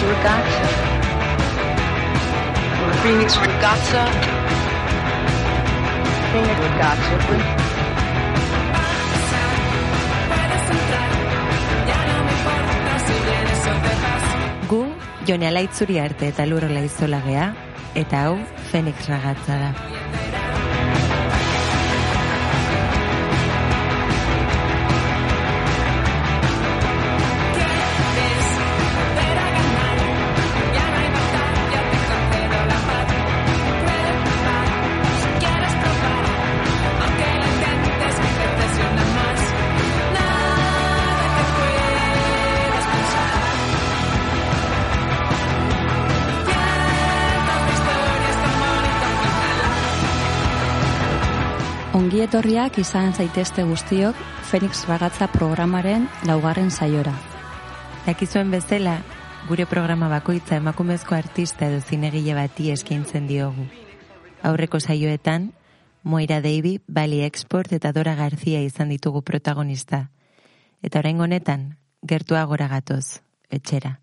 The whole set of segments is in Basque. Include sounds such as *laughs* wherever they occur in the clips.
Regatta. Phoenix Regatta. Phoenix Regatta. Gu, jone alaitzuri arte eta lurrola izolagea, eta hau, Fenix ragatza da. Ongi etorriak izan zaitezte guztiok Fenix Ragatza programaren laugarren saiora. Dakizuen bezala, gure programa bakoitza emakumezko artista edo zinegile bati eskaintzen diogu. Aurreko saioetan, Moira Davy, Bali Export eta Dora García izan ditugu protagonista. Eta orain honetan, gertua gora gatoz, etxera.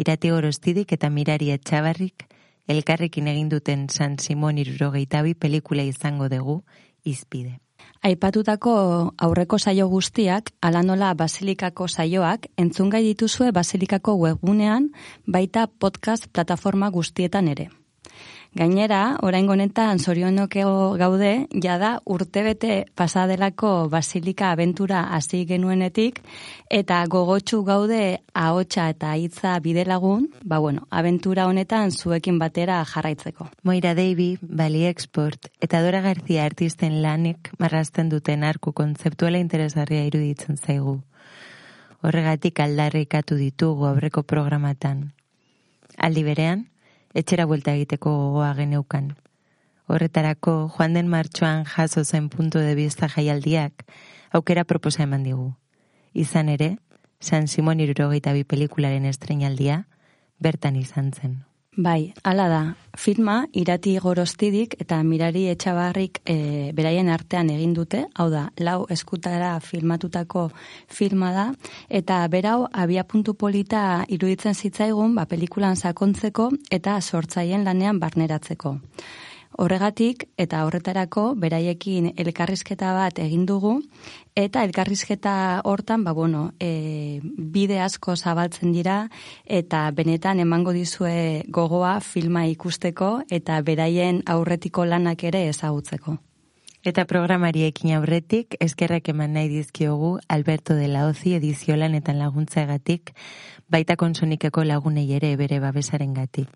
Irati gorostidik eta mirari etxabarrik, elkarrekin egin duten San Simon irurogeitabi pelikula izango dugu, izpide. Aipatutako aurreko saio guztiak, ala nola Basilikako saioak, entzungai dituzue Basilikako webgunean, baita podcast plataforma guztietan ere. Gainera, orain honetan zorionokeo gaude, jada urtebete pasadelako Basilika abentura hasi genuenetik, eta gogotsu gaude ahotsa eta hitza bidelagun, ba bueno, abentura honetan zuekin batera jarraitzeko. Moira Davy, Bali Export eta Dora García artisten lanek marrazten duten arku kontzeptuala interesgarria iruditzen zaigu. Horregatik aldarrikatu ditugu aurreko programatan. Aldi berean, etxera buelta egiteko gogoa geneukan. Horretarako, joan den martxoan jaso zen punto de vista jaialdiak, aukera proposa eman digu. Izan ere, San Simon irurogeita bi pelikularen estrenaldia, bertan izan zen. Bai, hala da. Filma irati gorostidik eta mirari etxabarrik e, beraien artean egin dute, hau da, lau eskutara filmatutako filma da, eta berau abia puntu polita iruditzen zitzaigun, ba, pelikulan sakontzeko eta sortzaien lanean barneratzeko. Horregatik eta horretarako beraiekin elkarrizketa bat egin dugu eta elkarrizketa hortan ba bueno, e, bide asko zabaltzen dira eta benetan emango dizue gogoa filma ikusteko eta beraien aurretiko lanak ere ezagutzeko. Eta programariekin aurretik eskerrak eman nahi dizkiogu Alberto de la Ozi ediziolan laguntzeagatik baita konsonikeko lagunei ere bere babesarengatik.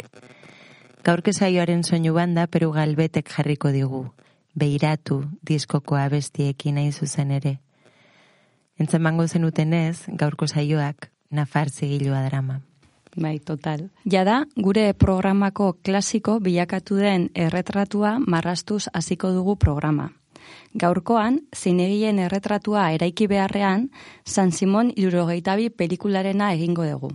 Gaurke saioaren soinu banda Peru Galbetek jarriko digu. Beiratu diskoko abestiekin nahi zuzen ere. Entzen mango zenutenez, gaurko saioak nafar zigilua drama. Bai, total. Jada, gure programako klasiko bilakatu den erretratua marrastuz hasiko dugu programa. Gaurkoan, zinegien erretratua eraiki beharrean, San Simon irurogeitabi pelikularena egingo dugu.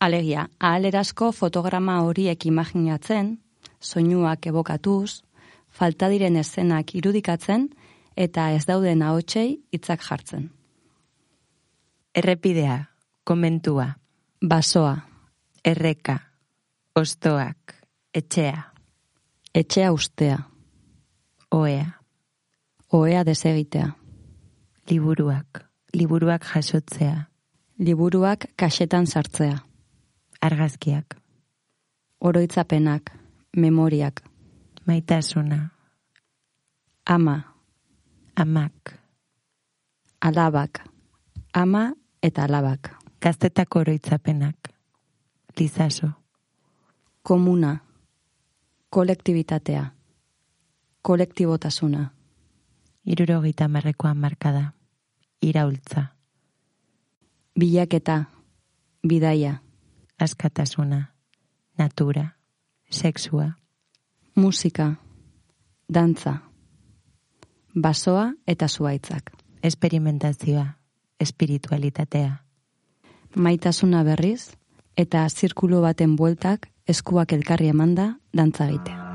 Alegia, ahalerazko fotograma horiek imaginatzen, soinuak ebokatuz, falta diren eszenak irudikatzen eta ez dauden ahotsei hitzak jartzen. Errepidea, komentua, basoa, erreka, ostoak, etxea, etxea ustea, oea, oea desegitea, liburuak, liburuak jasotzea, liburuak kasetan sartzea argazkiak. Oroitzapenak, memoriak. Maitasuna. Ama. Amak. Alabak. Ama eta alabak. Gaztetako oroitzapenak. Lizaso. Komuna. Kolektibitatea. Kolektibotasuna. Irurogita marrekoan markada. Iraultza. Bilaketa. Bidaia askatasuna, natura, sexua. Musika, dantza, basoa eta zuaitzak. Esperimentazioa, espiritualitatea. Maitasuna berriz eta zirkulu baten bueltak eskuak elkarri emanda dantza egitea.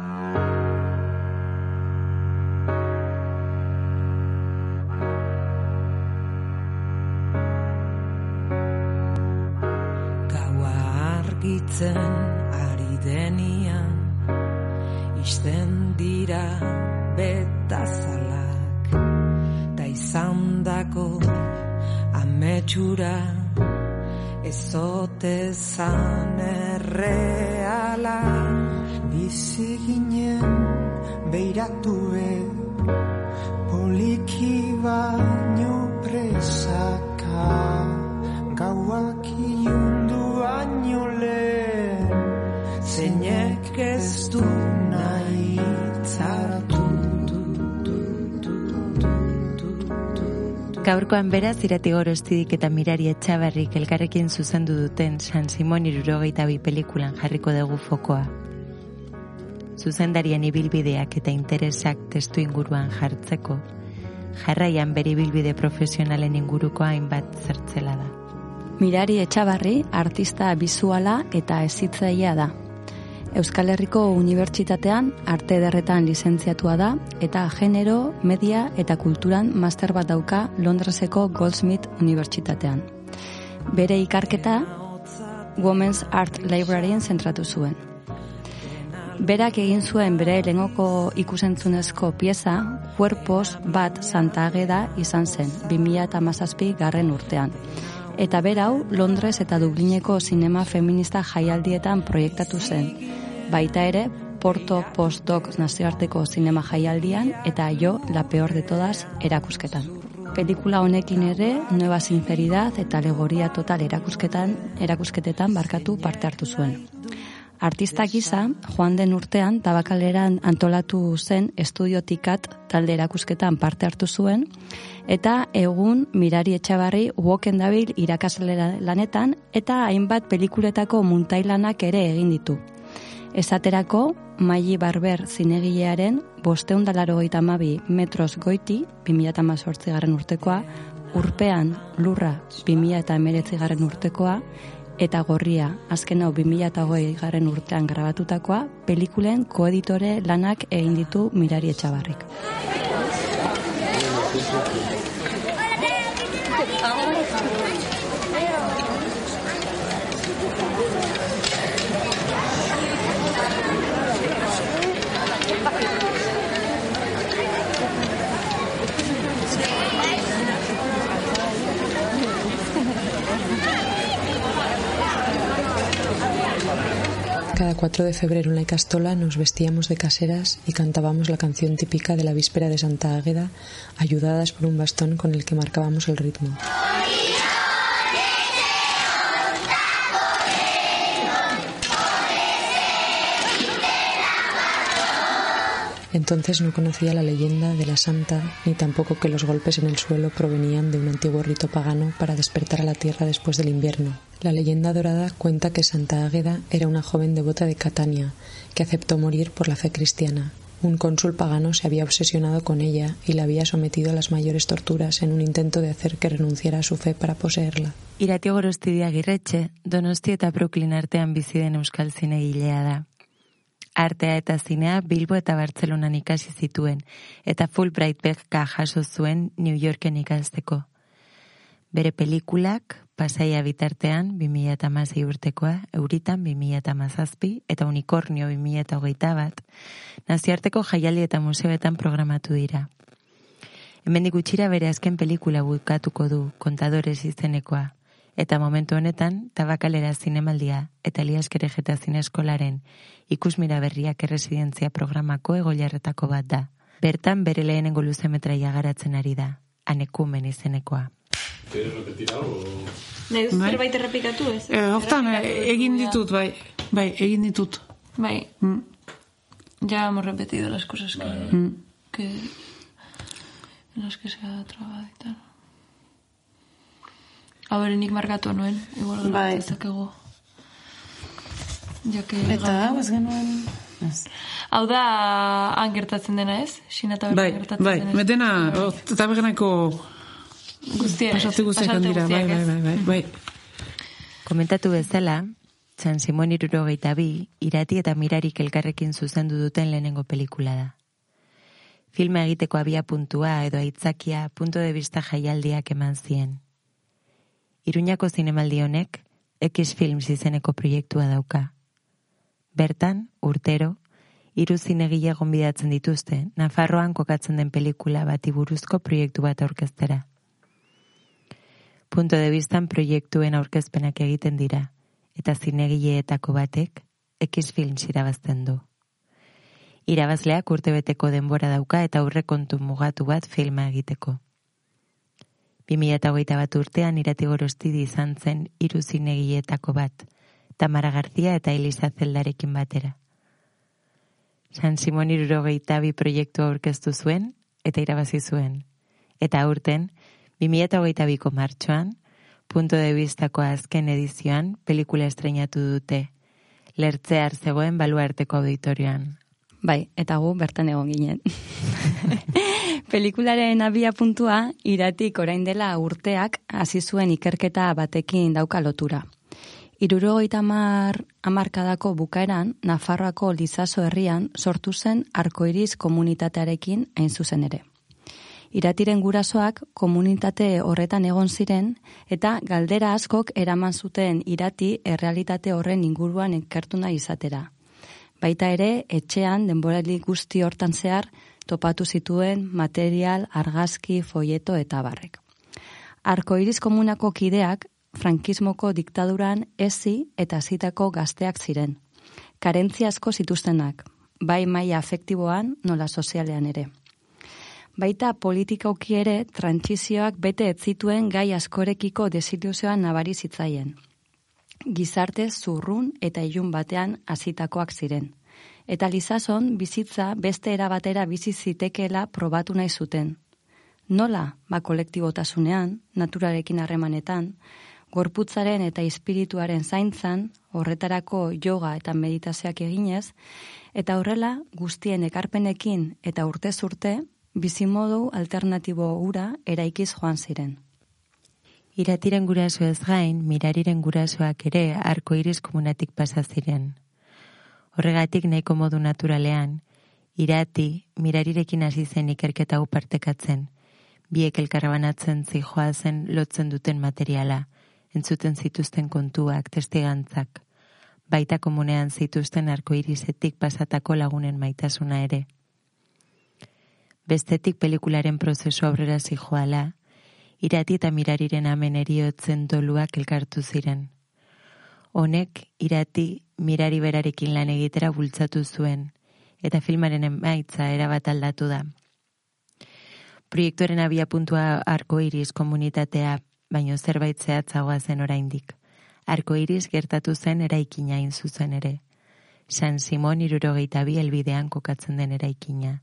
argitzen ari denian Isten dira betazalak Ta izan dako ametsura Ezote zan erreala. Bizi ginen beiratue Poliki baino presaka. Gauak Gaurkoan beraz irati gorostidik eta mirari etxabarrik elkarrekin zuzendu duten San Simon irurogeita bi pelikulan jarriko dugu fokoa. Zuzendarien ibilbideak eta interesak testu inguruan jartzeko, jarraian bere ibilbide profesionalen inguruko hainbat zertzela da. Mirari Etxabarri artista bizuala eta ezitzaia da. Euskal Herriko Unibertsitatean arte ederretan lizentziatua da eta genero, media eta kulturan master bat dauka Londreseko Goldsmith Unibertsitatean. Bere ikarketa Women's Art Libraryen zentratu zuen. Berak egin zuen bere lengoko ikusentzunezko pieza Cuerpos bat Santa Ageda izan zen 2017 garren urtean. Eta berau Londres eta Dublineko sinema feminista jaialdietan proiektatu zen. Baita ere, Porto Postdoc nazioarteko sinema jaialdian eta jo La Peor de Todas erakusketan. Pelikula honekin ere, Nueva Sinceridad eta Alegoria Total erakusketan, erakusketetan barkatu parte hartu zuen. Artista gisa, joan den urtean, tabakaleran antolatu zen estudiotikat talde erakusketan parte hartu zuen, eta egun mirari etxabarri uoken dabil irakasle lanetan, eta hainbat pelikuletako muntailanak ere egin ditu. Esaterako, Maili Barber zinegilearen bosteundalaro goita mabi metros goiti, 2008 garren urtekoa, urpean lurra 2008 garren urtekoa, eta gorria, azken hau 2008 garren urtean grabatutakoa, pelikulen koeditore lanak egin ditu mirari etxabarrik. Cada 4 de febrero en la Icastola nos vestíamos de caseras y cantábamos la canción típica de la víspera de Santa Águeda, ayudadas por un bastón con el que marcábamos el ritmo. Entonces no conocía la leyenda de la santa ni tampoco que los golpes en el suelo provenían de un antiguo rito pagano para despertar a la tierra después del invierno. La leyenda dorada cuenta que Santa Águeda era una joven devota de Catania que aceptó morir por la fe cristiana. Un cónsul pagano se había obsesionado con ella y la había sometido a las mayores torturas en un intento de hacer que renunciara a su fe para poseerla. Irati gorostidia girretxe, donosti eta Brooklyn artean bizi euskal. Artea eta zinea Bilbo eta Bartzelonan ikasi zituen, eta Fulbright beka jaso zuen New Yorken ikasteko. Bere pelikulak, pasaia bitartean 2006 urtekoa, euritan 2007 eta unikornio 2008 bat, nazioarteko jaialdi eta museoetan programatu dira. Hemendik gutxira bere azken pelikula bukatuko du kontadores izenekoa, eta momentu honetan tabakalera zinemaldia eta liaskere jeta zineskolaren ikusmira berriak erresidentzia programako egoilarretako bat da. Bertan bere lehenengo luzemetraia garatzen ari da, anekumen izenekoa. ¿Quieres repetir algo? Nahi duzu Bai. zerbait errepikatu ez? Eh, hortan, eh, egin ditut, bai. Bai, egin ditut. Bai, Mm. ya hemos repetido las cosas que, Mm. que en las que se ha trabado y tal. A ver, nik markatu nuen, igual Bai. dezakegu. Ja que Eta, ez genuen... Ez. Hau da han gertatzen dena, ez? Xina eta Bai, gertatzen bai, dena. metena, oh, eta begenako Guztia, ez, pasarte guztiak pasarte dira, bai, guztiak, bai, bai, bai, bai. Komentatu bezala, San Simon irurogeita bi, irati eta mirarik elkarrekin zuzendu duten lehenengo pelikula da. Filma egiteko abia puntua edo aitzakia punto de vista jaialdiak eman zien. Iruñako zinemaldi honek, X Films izeneko proiektua dauka. Bertan, urtero, hiru zinegile gonbidatzen dituzte, Nafarroan kokatzen den pelikula bati buruzko proiektu bat aurkeztera. Punto de vistan proiektuen aurkezpenak egiten dira, eta zinegileetako batek X Films irabazten du. Irabazleak urtebeteko denbora dauka eta aurrekontu mugatu bat filma egiteko. 2008 bat urtean irati gorostidi izan zen hiru zinegileetako bat, Tamara Garzia eta Elisa Zeldarekin batera. San Simon irurogeita bi proiektu aurkeztu zuen eta irabazi zuen. Eta aurten, 2008 biko martxoan, punto de vistako azken edizioan pelikula estrenatu dute, lertzear zegoen baluarteko auditorioan. Bai, eta gu bertan egon ginen. *laughs* Pelikularen abia puntua iratik orain dela urteak hasi zuen ikerketa batekin dauka lotura. Irurogeita mar amarkadako bukaeran, Nafarroako Lizaso herrian sortu zen arkoiriz komunitatearekin hain zuzen ere. Iratiren gurasoak komunitate horretan egon ziren eta galdera askok eraman zuten irati errealitate horren inguruan ikertu nahi izatera. Baita ere, etxean denborali guzti hortan zehar topatu zituen material, argazki, foieto eta barrek. Arkoiriz komunako kideak frankismoko diktaduran ezi eta zitako gazteak ziren. Karentzia asko zituztenak, bai maila afektiboan nola sozialean ere. Baita politikoki ere trantsizioak bete ez zituen gai askorekiko desiluzioan nabari zitzaien. Gizarte zurrun eta ilun batean hasitakoak ziren. Eta Lizazon bizitza beste erabatera bizi zitekeela probatu nahi zuten. Nola, ba kolektibotasunean, naturarekin harremanetan, gorputzaren eta espirituaren zaintzan, horretarako yoga eta meditazioak eginez, eta horrela guztien ekarpenekin eta urte, bizimodu alternatibo ura eraikiz joan ziren. Iratiren guraso ez gain, mirariren gurasoak ere arko iris komunatik pasa ziren. Horregatik nahiko modu naturalean, irati mirarirekin hasi zen ikerketa hau partekatzen, biek elkarrabanatzen zijoa zen lotzen duten materiala, entzuten zituzten kontuak, testigantzak, baita komunean zituzten arko irisetik pasatako lagunen maitasuna ere. Bestetik pelikularen prozesu aurrera zijoala, irati eta mirariren amen eriotzen doluak elkartu ziren. Honek, irati mirari berarekin lan egitera bultzatu zuen, eta filmaren emaitza erabat aldatu da. Proiektoren abia puntua arko iris komunitatea, baino zerbait zehatzagoa zen oraindik. Arko iris gertatu zen eraikina zuzen ere. San Simon irurogeita bi elbidean kokatzen den eraikina.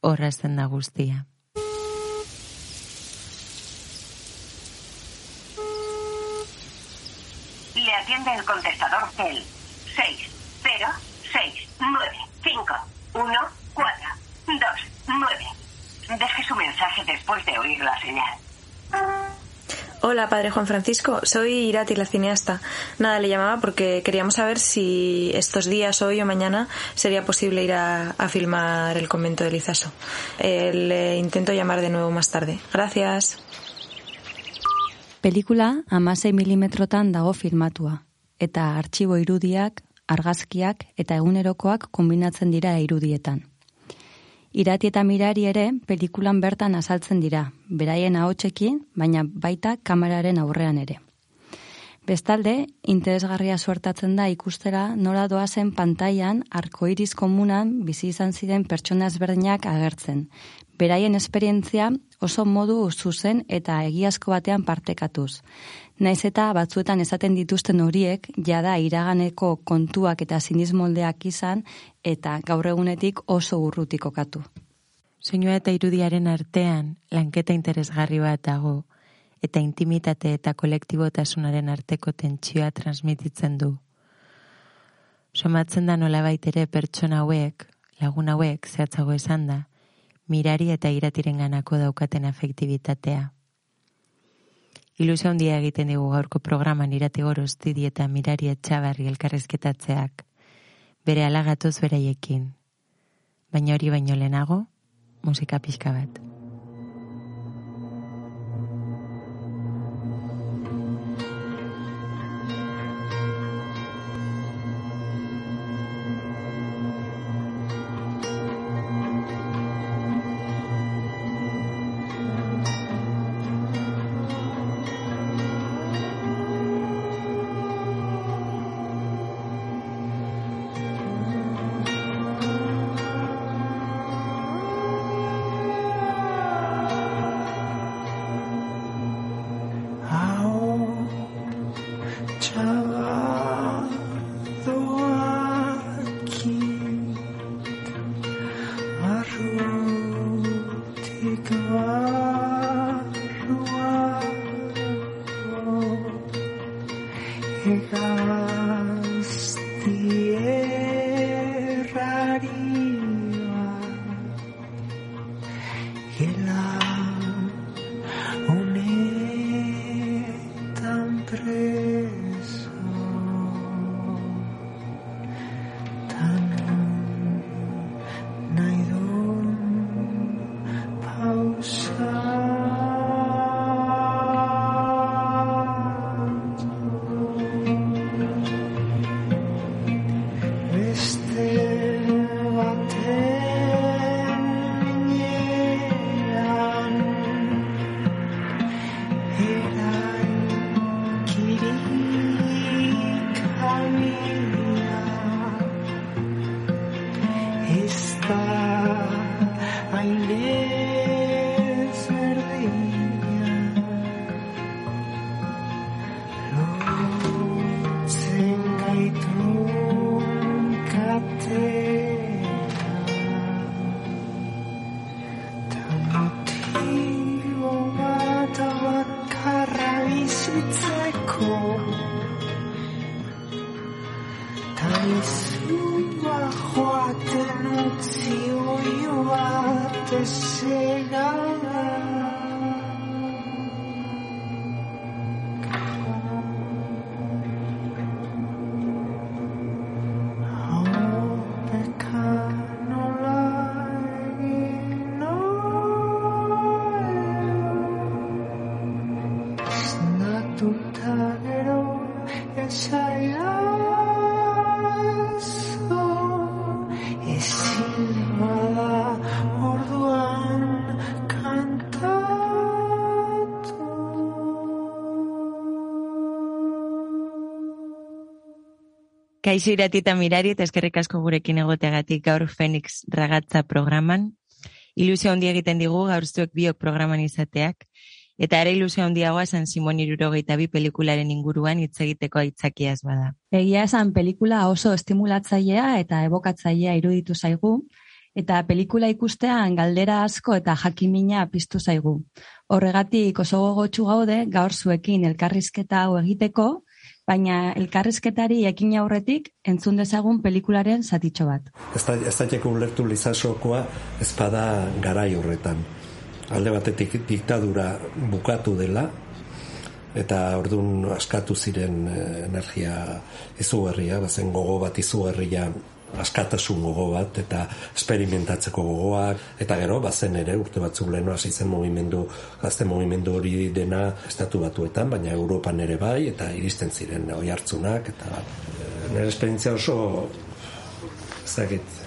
Horra zen da guztia. Le atiende el contestador el 6 0 6 9 5 1 4 2 9. Deje su mensaje después de oír la señal. Hola, padre Juan Francisco. Soy Irati, la cineasta. Nada, le llamaba porque queríamos saber si estos días, hoy o mañana, sería posible ir a, a filmar el convento de Lizaso. Eh, le intento llamar de nuevo más tarde. Gracias. Pelikula amasei milimetrotan dago filmatua, eta artxibo irudiak, argazkiak eta egunerokoak kombinatzen dira irudietan. Irati eta mirari ere pelikulan bertan azaltzen dira, beraien ahotsekin, baina baita kameraren aurrean ere. Bestalde, interesgarria suertatzen da ikustera nola doazen pantailan arkoiriz komunan bizi izan ziren pertsona ezberdinak agertzen. Beraien esperientzia oso modu zuzen eta egiazko batean partekatuz. Naiz eta batzuetan esaten dituzten horiek jada iraganeko kontuak eta sinismoldeak izan eta gaur egunetik oso urrutik kokatu. Soinua eta irudiaren artean lanketa interesgarri bat dago eta intimitate eta kolektibotasunaren arteko tentsioa transmititzen du. Somatzen da nolabait ere pertsona hauek, lagun hauek zehatzago esan da, mirari eta iratiren ganako daukaten afektibitatea. Ilusio handia egiten digu gaurko programan irati gorostidi eta mirari etxabarri elkarrezketatzeak, bere alagatoz beraiekin. Baina hori baino lehenago, musika pixka bat. Hain Kaixo irati eta mirari eta eskerrik asko gurekin egoteagatik gaur Phoenix ragatza programan. Ilusio handia egiten digu gaur zuek biok programan izateak. Eta ere ilusio handiagoa San Simon irurogeita bi pelikularen inguruan hitz egiteko aitzakiaz bada. Egia esan pelikula oso estimulatzailea eta ebokatzailea iruditu zaigu, eta pelikula ikustean galdera asko eta jakimina piztu zaigu. Horregatik oso gogotsu gaude gaur zuekin elkarrizketa hau egiteko, baina elkarrizketari ekin aurretik entzun dezagun pelikularen zatitxo bat. Ez da, ez ulertu lizasokoa ezpada garai horretan. Alde batetik diktadura bukatu dela, eta ordun askatu ziren eh, energia izugarria, bazen gogo bat izugarria askatasun gogo bat eta esperimentatzeko gogoak eta gero bazen ere urte batzuk leheno hasi zen mugimendu gazte mugimendu hori dena estatu batuetan baina Europan ere bai eta iristen ziren oi hartzunak eta eh, nire esperientzia oso ez dakit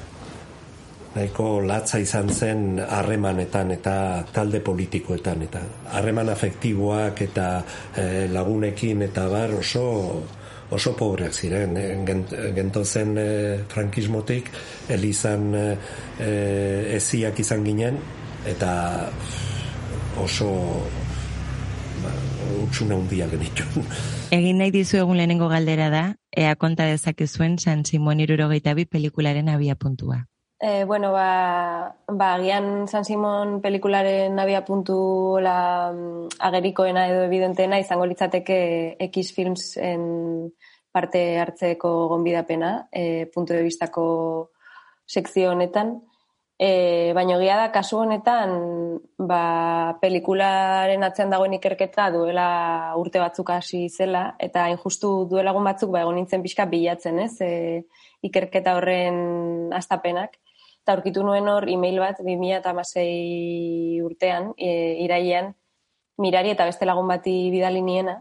nahiko latza izan zen harremanetan eta talde politikoetan eta harreman afektiboak eta eh, lagunekin eta bar oso oso pobreak ziren eh, gent, gentozen eh, frankismotik elizan eh, eh, eziak izan ginen eta oso ba, utxuna hundia genituen *laughs* Egin nahi dizu egun lehenengo galdera da, ea konta dezakezuen San Simon irurogeita bi pelikularen abia puntua. E, bueno, ba, ba, agian San Simon pelikularen abia puntu la, agerikoena edo evidenteena izango litzateke X Films en parte hartzeko gonbidapena, e, punto de vistako sekzio honetan. E, baina egia da, kasu honetan, ba, pelikularen atzean dagoen ikerketa duela urte batzuk hasi zela, eta hain justu duela egun batzuk ba, egon nintzen pixka bilatzen, ez? E, ikerketa horren astapenak. Eta aurkitu nuen hor, email bat, 2006 urtean, e, irailean, mirari eta beste lagun bati bidali niena,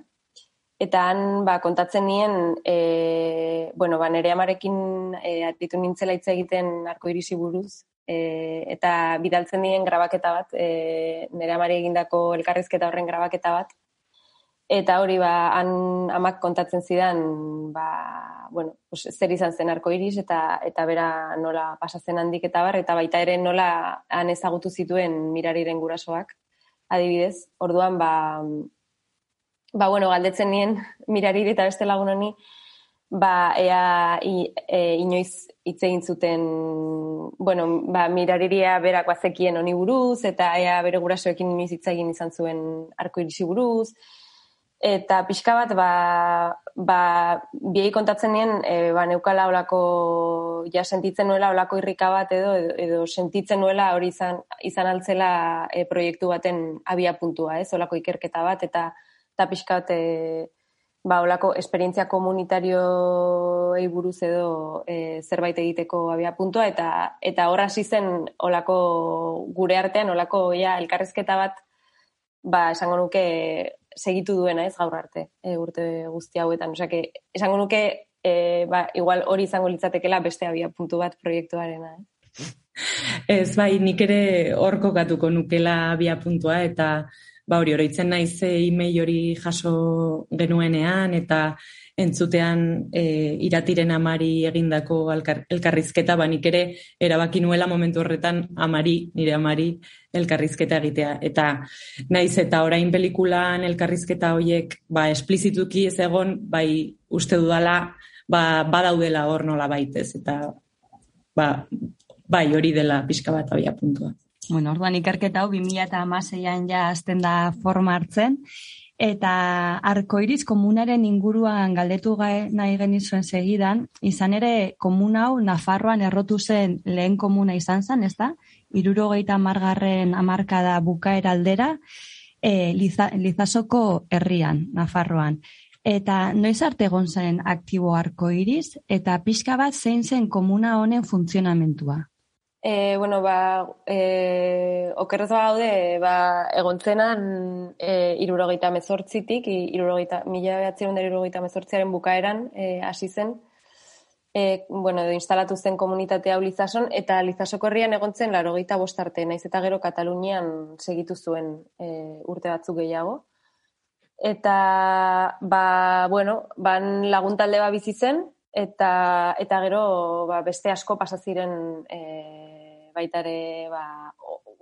eta han ba, kontatzen nien, e, bueno, ba, nere amarekin e, atitu nintzela hitz egiten arko irisi buruz, e, eta bidaltzen dien grabaketa bat, e, nere amare egindako elkarrizketa horren grabaketa bat, eta hori ba, han amak kontatzen zidan, ba, bueno, pues, zer izan zen arko iris, eta, eta bera nola pasatzen handik eta bar, eta baita ere nola han ezagutu zituen mirariren gurasoak, adibidez, orduan, ba, ba, bueno, galdetzen nien mirariri eta beste lagun honi, ba, ea i, e, inoiz hitz egin zuten, bueno, ba, mirariria berak bazekien honi buruz, eta ea bere gurasoekin inoiz hitz egin izan zuen arko irisi buruz, eta pixka bat ba, ba biei kontatzen nien e, ba, neukala olako ja sentitzen nuela olako irrika bat edo, edo, sentitzen nuela hori izan, izan altzela e, proiektu baten abia puntua, ez, olako ikerketa bat eta, eta pixka bat e, ba, olako esperientzia komunitarioei buruz edo e, zerbait egiteko abia puntua eta eta hor hasi zen olako gure artean olako ja elkarrezketa bat ba esango nuke segitu duena ez gaur arte e, urte guzti hauetan. Osea, que, esango nuke e, ba, igual hori izango litzatekela beste abia puntu bat proiektuarena. Eh? *laughs* Ez, bai, nik ere hor kokatuko nukela abia puntua eta ba hori oroitzen naiz e-mail hori jaso genuenean eta entzutean e, iratiren amari egindako elkarrizketa, ba nik ere erabaki nuela momentu horretan amari, nire amari elkarrizketa egitea. Eta naiz eta orain pelikulan elkarrizketa hoiek ba, esplizituki ez egon, bai uste dudala ba, badaudela hor nola baitez. Eta ba, bai hori dela pixka bat abia puntua. Bueno, orduan ikerketa hau 2016an ja azten da forma hartzen, eta arkoiriz komunaren inguruan galdetu gai nahi genizuen segidan, izan ere komuna hau Nafarroan errotu zen lehen komuna izan zen, ez da? Irurogeita margarren amarkada bukaera aldera, e, liza, Lizasoko herrian, Nafarroan. Eta noiz arte egon zen aktibo arkoiriz, eta pixka bat zein zen komuna honen funtzionamentua? E, bueno, ba, e, okerrez ba gaude, ba, egontzenan e, irurogeita mezortzitik, irurogeita, mila behatzen irurogeita mezortziaren bukaeran e, hasi zen, e, bueno, instalatu zen komunitate hau Lizason, eta Lizasoko herrian egontzen laro geita bostarte, naiz eta gero Katalunian segitu zuen e, urte batzuk gehiago. Eta, ba, bueno, ban laguntalde ba bizi zen, eta, eta gero ba, beste asko pasaziren e, baita ere ba,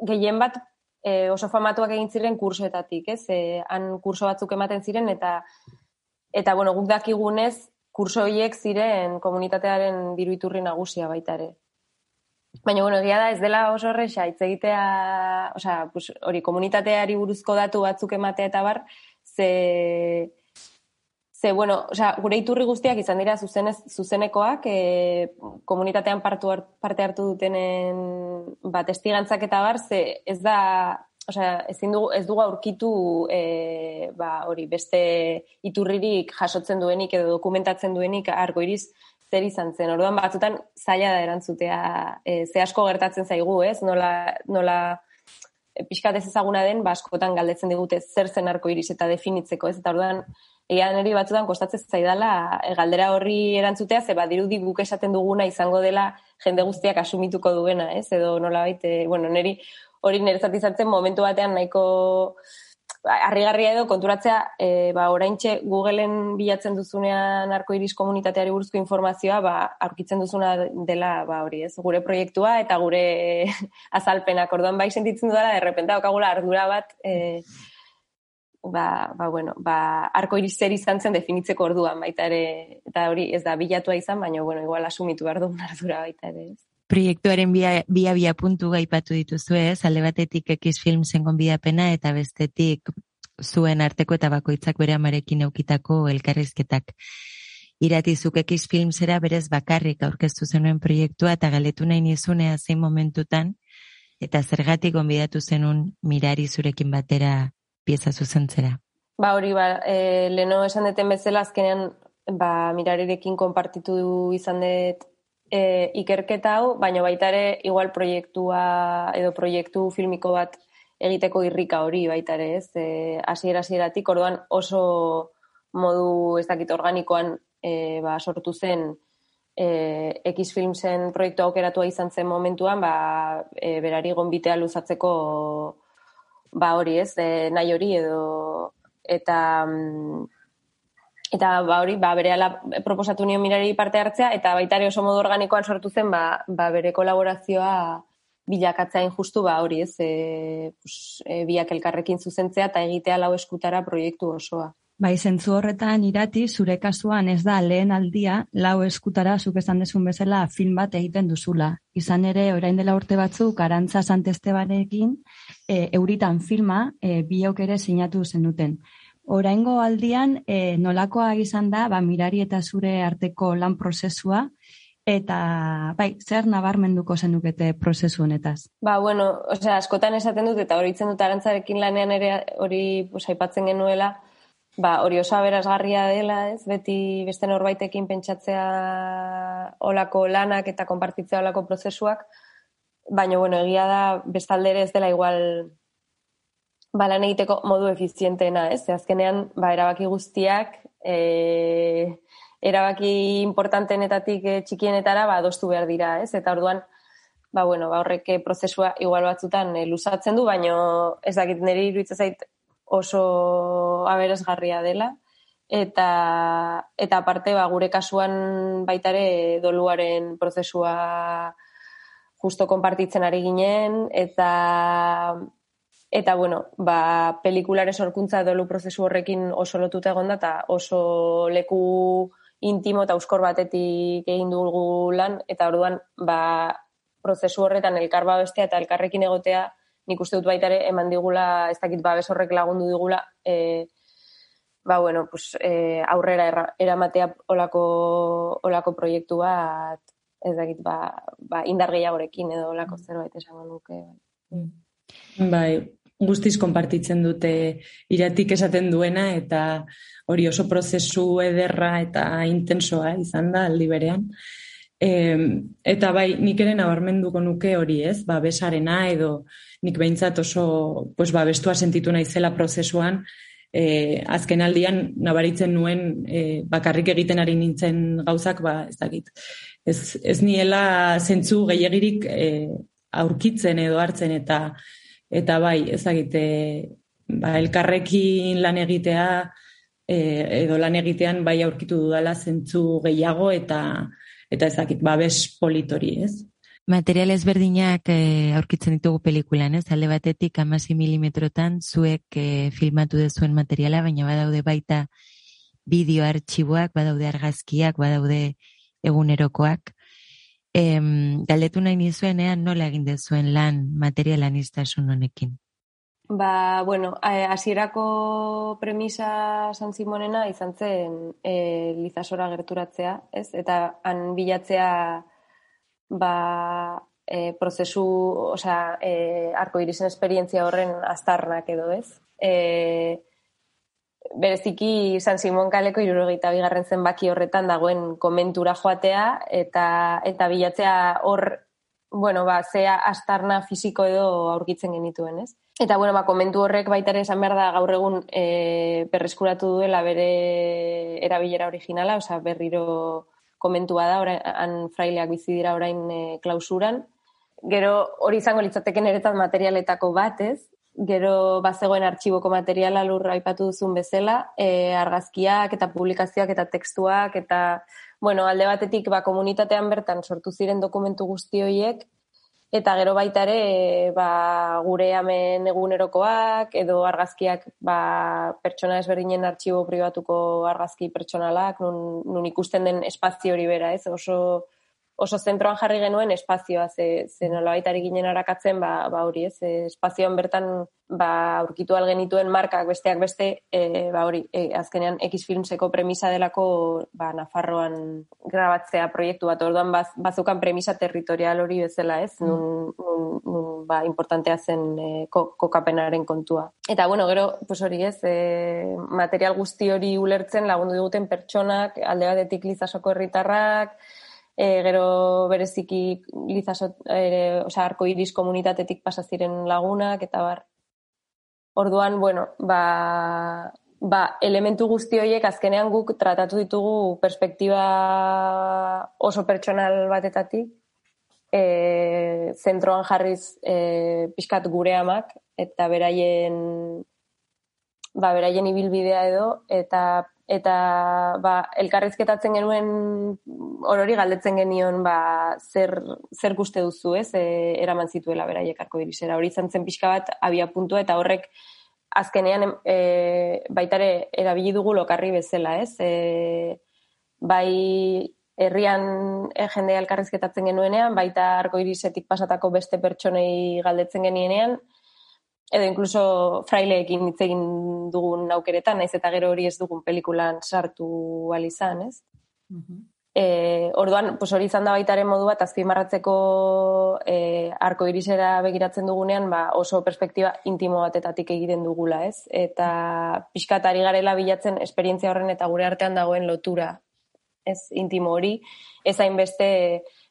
gehien bat e, oso famatuak egin ziren kursoetatik, ez? E, han kurso batzuk ematen ziren eta eta bueno, guk dakigunez kurso horiek ziren komunitatearen diru iturri nagusia baita ere. Baina, bueno, egia da, ez dela oso horrexa, hitz egitea, osea, pues, hori komunitateari buruzko datu batzuk ematea eta bar, ze, Ze, bueno, sea, gure iturri guztiak izan dira zuzenez, zuzenekoak, e, komunitatean partu, parte hartu dutenen bat estigantzak eta bar, ze ez da, osea, ezin dugu, ez dugu aurkitu e, ba, hori, beste iturririk jasotzen duenik edo dokumentatzen duenik argo iriz zer izan zen. Orduan batzutan zaila da erantzutea e, ze asko gertatzen zaigu, ez? Nola, nola pixkat ez ezaguna den, ba, galdetzen digute zer zen arko iriz eta definitzeko, ez? Eta orduan, egia neri batzutan kostatzen zaidala e, galdera horri erantzutea, ze badirudi guk esaten duguna izango dela jende guztiak asumituko duena, ez? Edo nola baite, bueno, neri hori nerezat izartzen momentu batean nahiko ba, harrigarria edo konturatzea e, ba, oraintxe Googleen bilatzen duzunean arko iris komunitateari buruzko informazioa ba, aurkitzen duzuna dela ba, hori ez, gure proiektua eta gure *laughs* azalpenak orduan bai sentitzen dudala, errepenta okagula ardura bat e, ba, ba, bueno, ba, arko irizer izan zen definitzeko orduan baita ere, eta hori ez da bilatua izan, baina, bueno, igual asumitu behar dugun ardura baita ere. Proiektuaren bia, bia, bia puntu gaipatu dituzu ez, alde batetik ekiz film zen gonbidapena eta bestetik zuen arteko eta bakoitzak bere amarekin eukitako elkarrizketak. Iratizuk ekiz filmsera berez bakarrik aurkeztu zenuen proiektua eta galetu nahi nizunea zein momentutan, eta zergatik gonbidatu zenun mirari zurekin batera pieza zuzentzera? Ba hori, ba, e, leno esan deten bezala azkenean ba, mirarerekin konpartitu izan dut e, ikerketa hau, baina baita ere igual proiektua edo proiektu filmiko bat egiteko irrika hori baita ere, ez? E, asiera asieratik, orduan oso modu ez dakit organikoan e, ba, sortu zen e, X Filmsen proiektu aukeratua izan zen momentuan, ba, e, berari gonbitea luzatzeko ba hori ez, e, nahi hori edo eta mm, eta ba hori ba berehala proposatu nio mirari parte hartzea eta baita ere oso modu organikoan sortu zen ba, ba bere kolaborazioa bilakatzain justu ba hori ez e, pues, e, biak elkarrekin zuzentzea eta egitea lau eskutara proiektu osoa. Bai, zentzu horretan irati, zure kasuan ez da lehen aldia, lau eskutara, zuk esan desun bezala, film bat egiten duzula. Izan ere, orain dela urte batzuk, arantza santestebarekin, e, euritan filma, e, biok ere sinatu zenuten. oraingo aldian e, nolakoa izan da ba, mirari eta zure arteko lan prozesua, eta bai, zer nabarmenduko zenukete prozesu honetaz? Ba, bueno, osea, askotan esaten dut, eta hori itzen dut arantzarekin lanean ere hori pues, aipatzen genuela, ba, hori oso aberazgarria dela, ez? Beti beste norbaitekin pentsatzea olako lanak eta konpartitzea olako prozesuak, baina, bueno, egia da, bestaldere ez dela igual ba, lan egiteko modu efizienteena, ez? Azkenean, ba, erabaki guztiak, e, erabaki importantenetatik e, txikienetara, ba, adostu behar dira, ez? Eta orduan, ba, bueno, ba, horrek prozesua igual batzutan e, luzatzen du, baino ez dakit niri iruditzen zait oso aberesgarria dela. Eta eta aparte ba, gure kasuan baitare doluaren prozesua justo konpartitzen ari ginen. Eta eta bueno, ba pelikulare sorkuntza dolu prozesu horrekin oso lotuta egonda eta oso leku intimo eta euskor batetik egin dugu lan. Eta orduan ba prozesu horretan elkar bestea eta elkarrekin egotea nik uste dut baitare eman digula, ez dakit babes horrek lagundu digula, e, ba, bueno, pues, e, aurrera eramatea olako, olako proiektu bat, ez dakit, ba, ba indar gehiagorekin edo olako mm. zerbait esango nuke. Bai. Mm. bai, guztiz konpartitzen dute iratik esaten duena eta hori oso prozesu ederra eta intensoa izan da aldi berean. E, eta bai, nik ere nabarmenduko nuke hori ez, ba, besarena edo nik behintzat oso pues, ba, bestua sentitu naizela prozesuan, e, azken aldian nabaritzen nuen e, bakarrik egiten ari nintzen gauzak, ba, ez dakit. Ez, ez niela zentzu gehiagirik e, aurkitzen edo hartzen eta eta bai, ez dakit, ba, elkarrekin lan egitea e, edo lan egitean bai aurkitu dudala zentzu gehiago eta eta ez dakit, babes politori, ez? Material ezberdinak e, aurkitzen ditugu pelikulan, ez? Alde batetik amasi milimetrotan zuek e, filmatu dezuen materiala, baina badaude baita bideo artxiboak, badaude argazkiak, badaude egunerokoak. E, galdetu nahi nizuenean nola egin dezuen lan materialan iztasun honekin? Ba, bueno, hasierako premisa San Simonena izan zen e, lizasora gerturatzea, ez? Eta han bilatzea ba, e, prozesu, osea, e, arko irizen esperientzia horren aztarnak edo ez. E, bereziki San Simon kaleko irurogeita bigarren zenbaki horretan dagoen komentura joatea eta eta bilatzea hor bueno, ba, zea astarna fisiko edo aurkitzen genituen, ez? Eta, bueno, ba, komentu horrek baita ere esan behar da gaur egun e, berreskuratu duela bere erabilera originala, osea, berriro komentua da, orain, han fraileak bizi dira orain e, klausuran. Gero hori izango litzateken eretat materialetako bat, ez? Gero bazegoen artxiboko materiala lurra aipatu duzun bezala, e, argazkiak eta publikazioak eta tekstuak eta, bueno, alde batetik ba, komunitatean bertan sortu ziren dokumentu guzti horiek, Eta gero baita ere, ba, gure hemen egunerokoak, edo argazkiak ba, pertsona ezberdinen artxibo pribatuko argazki pertsonalak, nun, nun ikusten den espazio hori bera, ez? Oso, oso zentroan jarri genuen espazioa, ze, ze nola ginen arakatzen, ba, ba hori ez, espazioan bertan ba, aurkitu algenituen markak besteak beste, e, ba hori, e, azkenean X-Filmseko premisa delako ba, Nafarroan grabatzea proiektu bat, orduan baz, bazukan premisa territorial hori bezala ez, mm. nun, nun, nun ba, importantea zen e, kokapenaren kontua. Eta bueno, gero, pues hori ez, e, material guzti hori ulertzen lagundu diguten pertsonak, alde batetik lizasoko herritarrak, e, gero bereziki lizaso, ere, oza, arko iris komunitatetik pasa ziren lagunak, eta bar. Orduan, bueno, ba, ba, elementu guzti horiek azkenean guk tratatu ditugu perspektiba oso pertsonal batetatik, e, zentroan jarriz e, pixkat gure amak, eta beraien ba, beraien ibilbidea edo, eta eta ba, elkarrizketatzen genuen orori galdetzen genion ba, zer, zer guzti duzu, ez, e, eraman zituela beraiek arko irisera. Hori izan zen pixka bat abia puntua eta horrek azkenean e, baitare erabili dugu lokarri bezala, ez? E, bai herrian e, jendea elkarrizketatzen genuenean, baita arko irisetik pasatako beste pertsonei galdetzen genienean, edo inkluso fraileekin hitz egin dugun aukeretan, naiz eta gero hori ez dugun pelikulan sartu alizan, ez? E, orduan, pues hori izan da baitaren modu bat, azpimarratzeko e, arko irisera begiratzen dugunean, ba, oso perspektiba intimo batetatik egiten dugula, ez? Eta pixkatari garela bilatzen esperientzia horren eta gure artean dagoen lotura, ez intimo hori, ez hainbeste,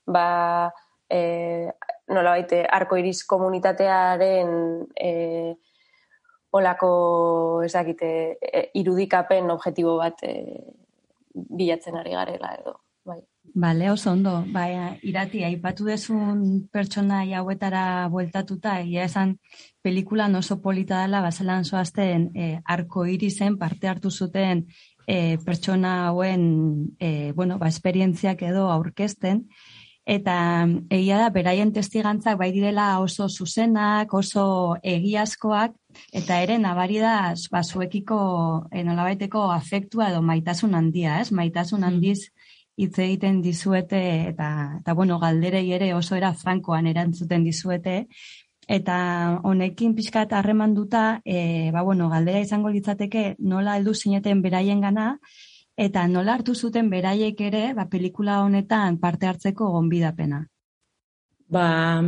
ba, e, nola baite, arko iris komunitatearen e, olako, ezakite, e, irudikapen objektibo bat e, bilatzen ari garela edo. Bai. Bale, oso ondo. Bai, irati, aipatu desun pertsona hauetara bueltatuta, egia esan pelikulan oso polita dela, bazelan zoazten e, arko irizen parte hartu zuten e, pertsona hauen e, bueno, ba, esperientziak edo aurkezten, eta egia da, beraien testigantzak bai direla oso zuzenak, oso egiazkoak, eta ere nabari da, ba, zuekiko e, nolabaiteko afektua edo maitasun handia, ez? Maitasun handiz, hitz egiten dizuete eta eta bueno, galderei ere oso era frankoan erantzuten dizuete eta honekin pixkat harremanduta, e, ba bueno, galdera izango litzateke nola heldu zineten beraiengana eta nola hartu zuten beraiek ere, ba pelikula honetan parte hartzeko gonbidapena. Ba,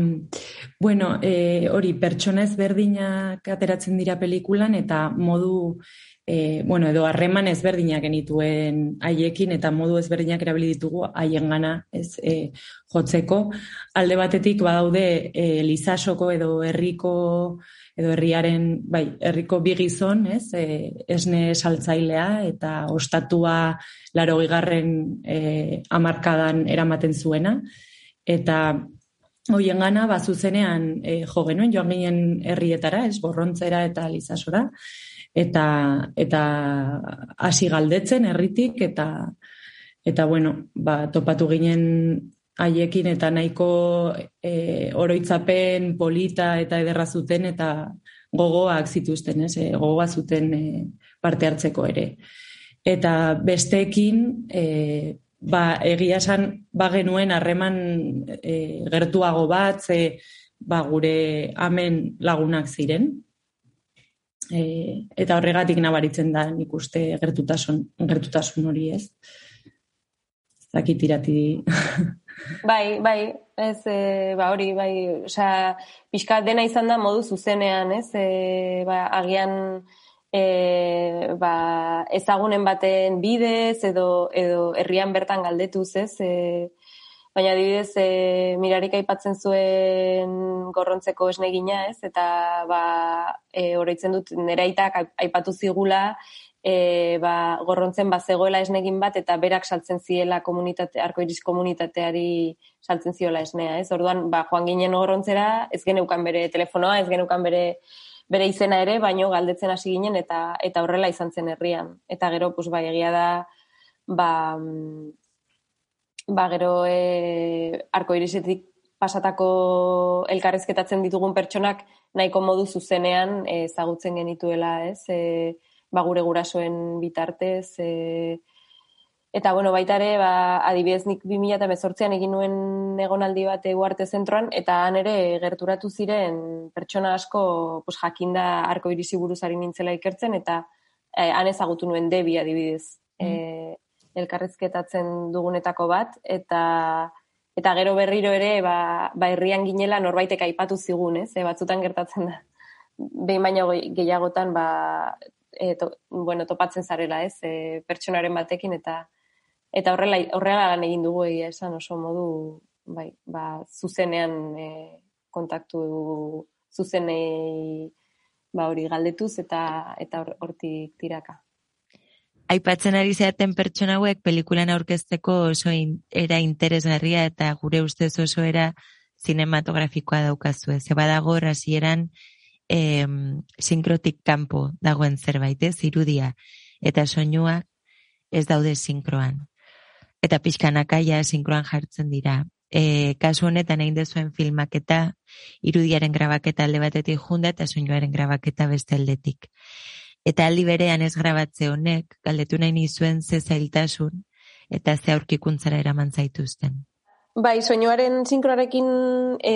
bueno, e, hori pertsona ezberdinak ateratzen dira pelikulan eta modu e, bueno, edo harreman ezberdinak genituen haiekin eta modu ezberdinak erabili ditugu haien gana ez e, jotzeko. Alde batetik badaude e, Lizasoko edo herriko edo herriaren, bai, herriko bigizon, ez, e, esne saltzailea eta ostatua laro gigarren e, amarkadan eramaten zuena. Eta hoien gana, bazuzenean e, jo genuen, joan ginen herrietara, ez, borrontzera eta lizasora. Eta eta hasi galdetzen herritik eta eta bueno, ba, topatu ginen haiekin eta nahiko e, oroitzapen polita eta ederra zuten eta gogoak zituzten, ez, e, gogoa zuten e, parte hartzeko ere. Eta besteekin e, ba, egia esan ba genuen harreman e, gertuago bat, ze ba, gure amen lagunak ziren, e, eta horregatik nabaritzen da nik uste gertutasun, gertutasun hori ez. Zakit irati Bai, bai, ez, e, ba hori, bai, osea, pixka dena izan da modu zuzenean, ez, e, ba, agian e, ba, ezagunen baten bidez edo, edo herrian bertan galdetuz, ez, e, baina adibidez e, mirarik aipatzen zuen gorrontzeko esnegina, ez? Eta ba e, oroitzen dut neraitak aipatu zigula e, ba, gorrontzen bazegoela esnegin bat eta berak saltzen ziela komunitate arkoiris komunitateari saltzen ziola esnea, ez? Orduan ba joan ginen gorrontzera, ez geneukan bere telefonoa, ez geneukan bere bere izena ere, baino galdetzen hasi ginen eta eta horrela izan zen herrian. Eta gero pues bai egia da ba ba, gero e, arko irisetik pasatako elkarrezketatzen ditugun pertsonak nahiko modu zuzenean e, ezagutzen genituela, ez? E, ba, gure gurasoen bitartez, e, Eta, bueno, baita ere, ba, adibidez nik 2018an egin nuen egonaldi bat uarte zentroan, eta han ere gerturatu ziren pertsona asko pues, jakinda arko irisi buruzari nintzela ikertzen, eta eh, han ezagutu nuen debi adibidez. Mm. E, elkarrizketatzen dugunetako bat, eta eta gero berriro ere, ba, ba herrian ginela norbaitek aipatu zigun, ez? E, batzutan gertatzen da. Behin baino gehiagotan, ba, e, to, bueno, topatzen zarela, ez? E, pertsonaren batekin, eta eta horrela, horrela lan egin dugu egia esan oso modu, bai, ba, zuzenean e, kontaktu zuzenei ba hori galdetuz eta eta hortik tiraka aipatzen ari zeaten pertsona hauek pelikulan aurkezteko oso in, era interesgarria eta gure ustez oso era cinematografikoa daukazu. Ze badago hasieran em, sinkrotik kanpo dagoen zerbait, ez, irudia eta soinua ez daude sinkroan. Eta pixkanaka ja sinkroan jartzen dira. E, kasu honetan egin dezuen filmak eta irudiaren grabaketa alde batetik junda eta soinuaren grabaketa beste aldetik. Eta aldi berean ez grabatze honek, galdetu nahi nizuen ze zailtasun eta ze aurkikuntzara eraman zaituzten. Bai, soinuaren sinkroarekin e,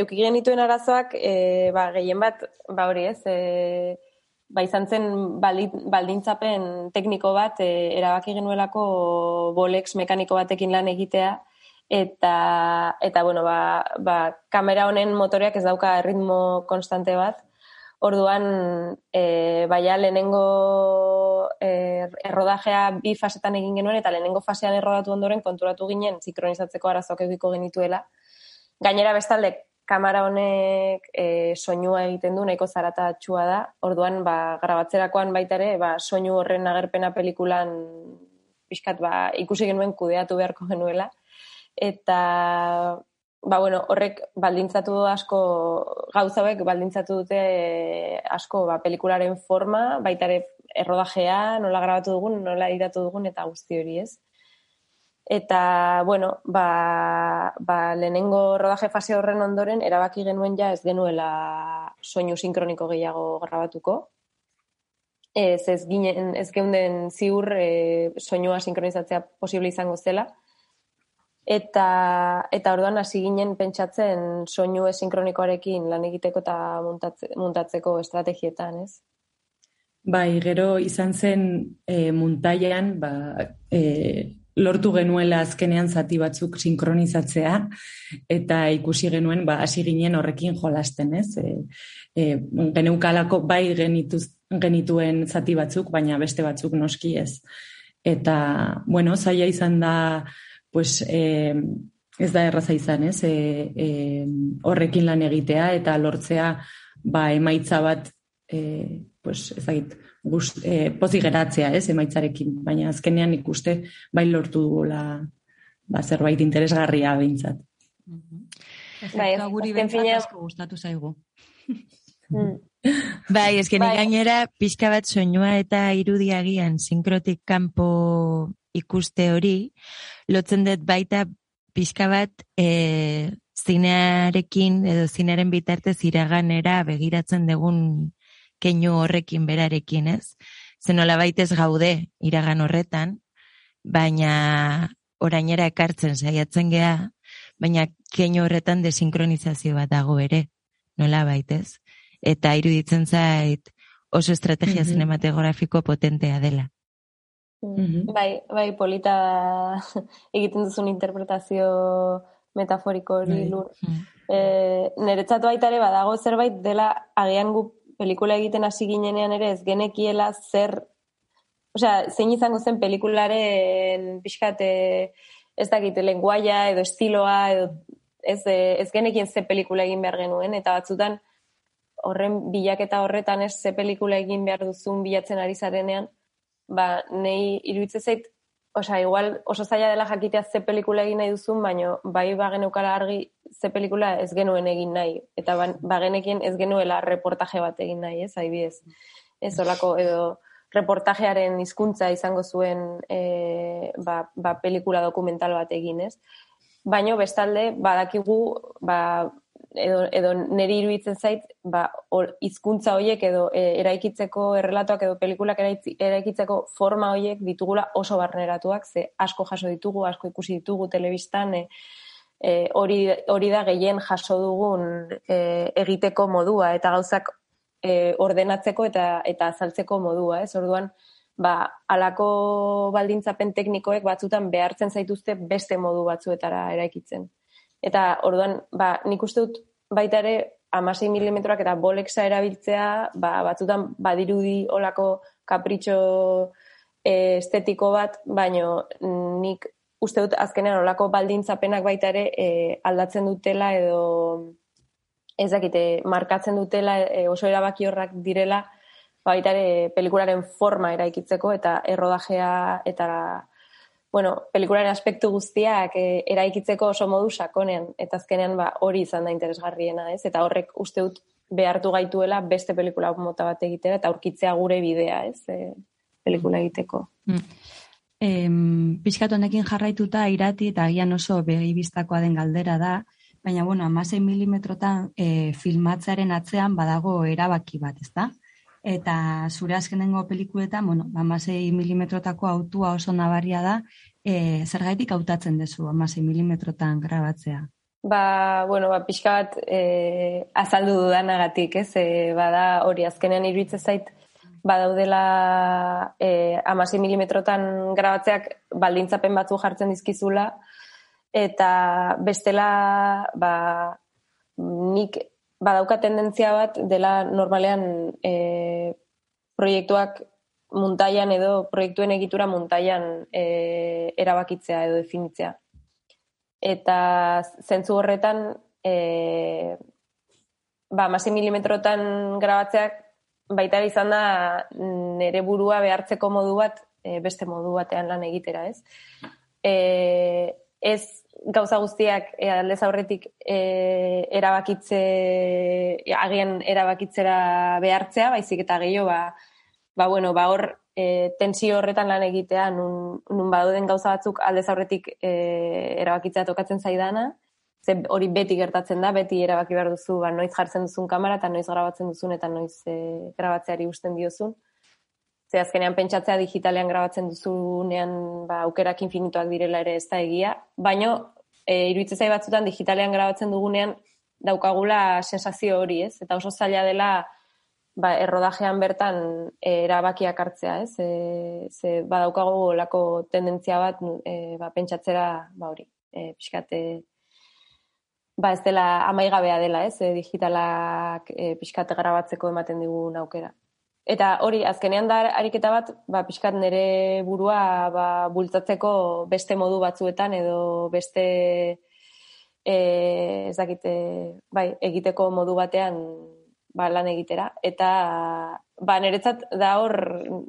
euki genituen arazoak, e, ba, gehien bat, ba hori ez, e, ba, izan zen baldintzapen tekniko bat, e, erabaki genuelako bolex mekaniko batekin lan egitea, eta, eta bueno, ba, ba, kamera honen motoreak ez dauka ritmo konstante bat, Orduan, e, baina lehenengo e, errodajea bi fasetan egin genuen, eta lehenengo fasean errodatu ondoren konturatu ginen sinkronizatzeko arazoak egiko genituela. Gainera bestalde, kamera honek e, soinua egiten du, nahiko zaratatxua da. Orduan, ba, grabatzerakoan baita ere, ba, soinu horren agerpena pelikulan pixkat ba, ikusi genuen kudeatu beharko genuela. Eta ba, bueno, horrek baldintzatu asko gauza hauek baldintzatu dute asko ba, pelikularen forma, baita ere errodajea, nola grabatu dugun, nola idatu dugun eta guzti hori ez. Eta, bueno, ba, ba, lehenengo rodaje fase horren ondoren, erabaki genuen ja ez genuela soinu sinkroniko gehiago grabatuko. Ez, ez, ginen, ez geunden ziur e, soinua sinkronizatzea posible izango zela. Eta, eta orduan hasi ginen pentsatzen soinu sinkronikoarekin lan egiteko eta muntatze, muntatzeko estrategietan, ez? Bai, gero izan zen e, muntaian, ba, e, lortu genuela azkenean zati batzuk sinkronizatzea, eta ikusi genuen, ba, hasi ginen horrekin jolasten, ez? E, e, geneukalako bai genituz, genituen zati batzuk, baina beste batzuk noski ez. Eta, bueno, zaila izan da, pues, e, ez da erraza izan, ez? E, e, horrekin lan egitea eta lortzea ba, emaitza bat e, pues, ezagit, gust, e, pozik geratzea, ez, emaitzarekin, baina azkenean ikuste bai lortu dugula ba, zerbait interesgarria behintzat. Bai, guri bentsat asko gustatu zaigu. *laughs* Mm. Bai, eske ni Bai. gainera pixka bat soinua eta irudiagian sinkrotik kanpo ikuste hori, lotzen dut baita pixka bat e, zinearekin edo zinearen bitartez iraganera begiratzen dugun keinu horrekin berarekin, ez? Zenola baitez gaude iragan horretan, baina orainera ekartzen saiatzen gea, baina keinu horretan desinkronizazio bat dago ere, nola baitez? Eta iruditzen zait oso estrategia Mhm. cinematografiko potentea dela. Mm. Bai, bai, polita *laughs* egiten duzun interpretazio metaforiko hori Bai. lur. E, niretzat baita ere badago zerbait dela agian gu pelikula egiten hasi ginenean ere ez genekiela zer Osea, zein izango zen pelikularen pixkat eh, ez dakit, lenguaia edo estiloa edo ez, eh, ez genekien ze pelikula egin behar genuen eta batzutan horren bilaketa horretan ez ze pelikula egin behar duzun bilatzen ari zarenean, ba, nei iruditzen zait, osea, igual oso zaila dela jakitea ze pelikula egin nahi duzun, baino bai bageneukala argi ze pelikula ez genuen egin nahi. Eta ba, bagenekien ez genuela reportaje bat egin nahi, ez, adibidez. Ez olako, edo reportajearen hizkuntza izango zuen e, ba, ba, pelikula dokumental bat egin, ez? Baino bestalde, badakigu, ba, edo, edo niri iruditzen zait, ba, hor- hizkuntza horiek edo e, eraikitzeko errelatoak edo pelikulak eraikitzeko forma horiek ditugula oso barneratuak, ze asko jaso ditugu, asko ikusi ditugu telebistan, e, e, hori, hori da gehien jaso dugun e, egiteko modua eta gauzak e, ordenatzeko eta eta azaltzeko modua, ez? Orduan, ba, alako baldintzapen teknikoek batzutan behartzen zaituzte beste modu batzuetara eraikitzen. Eta orduan, ba, nik uste dut baita ere amasei milimetroak eta bolexa erabiltzea, ba, batzutan badirudi olako kapritxo eh, estetiko bat, baino nik uste dut azkenean olako baldintzapenak baita ere eh, aldatzen dutela edo ez dakite, markatzen dutela e, oso erabaki horrak direla baita ere pelikularen forma eraikitzeko eta errodajea eta bueno, pelikularen aspektu guztiak e, eraikitzeko oso modu sakonean eta azkenean ba, hori izan da interesgarriena, ez? Eta horrek uste dut behartu gaituela beste pelikula mota bat egitera eta aurkitzea gure bidea, ez? E, pelikula egiteko. Em, pixkat honekin jarraituta irati eta agian oso begibistakoa den galdera da, baina bueno, amasei milimetrotan e, filmatzearen atzean badago erabaki bat, ez da? Eta zure azkenengo pelikuletan, bueno, amasei milimetrotako autua oso nabaria da, e, zergaitik hautatzen duzu amasei milimetrotan grabatzea? Ba, bueno, ba, pixka bat e, azaldu dudanagatik, ez? E, bada hori azkenean iruditzen zait, badaudela e, amasei milimetrotan grabatzeak baldintzapen batzu jartzen dizkizula, eta bestela, ba, nik badauka tendentzia bat dela normalean e, proiektuak muntaian edo proiektuen egitura muntaian e, erabakitzea edo definitzea. Eta zentzu horretan, e, ba, masi milimetrotan grabatzeak baita izan da nere burua behartzeko modu bat e, beste modu batean lan egitera, ez? E, ez gauza guztiak e, aldez aurretik e, erabakitze agian erabakitzera behartzea, baizik eta gehiago ba, ba, bueno, ba, hor e, tensio horretan lan egitea, nun, nun badoden gauza batzuk aldez aurretik e, erabakitzea tokatzen zaidana, ze hori beti gertatzen da, beti erabaki behar duzu, ba, noiz jartzen duzun kamera, eta noiz grabatzen duzun, eta noiz e, grabatzeari usten diozun. Ze azkenean pentsatzea digitalean grabatzen duzunean ba, aukerak infinituak direla ere ez da egia, baino e, iruditzen zai batzutan digitalean grabatzen dugunean daukagula sensazio hori, ez? Eta oso zaila dela ba, errodajean bertan e, erabakiak hartzea, ez? E, ze badaukago lako tendentzia bat e, ba, pentsatzera ba hori, e, pixkate ba ez dela amaigabea dela, ez? E, digitalak e, pixkate grabatzeko ematen digun aukera. Eta hori, azkenean da ariketa bat, ba, pixkat nere burua ba, bultzatzeko beste modu batzuetan edo beste e, ez dakite, bai, egiteko modu batean ba, lan egitera. Eta ba, niretzat da hor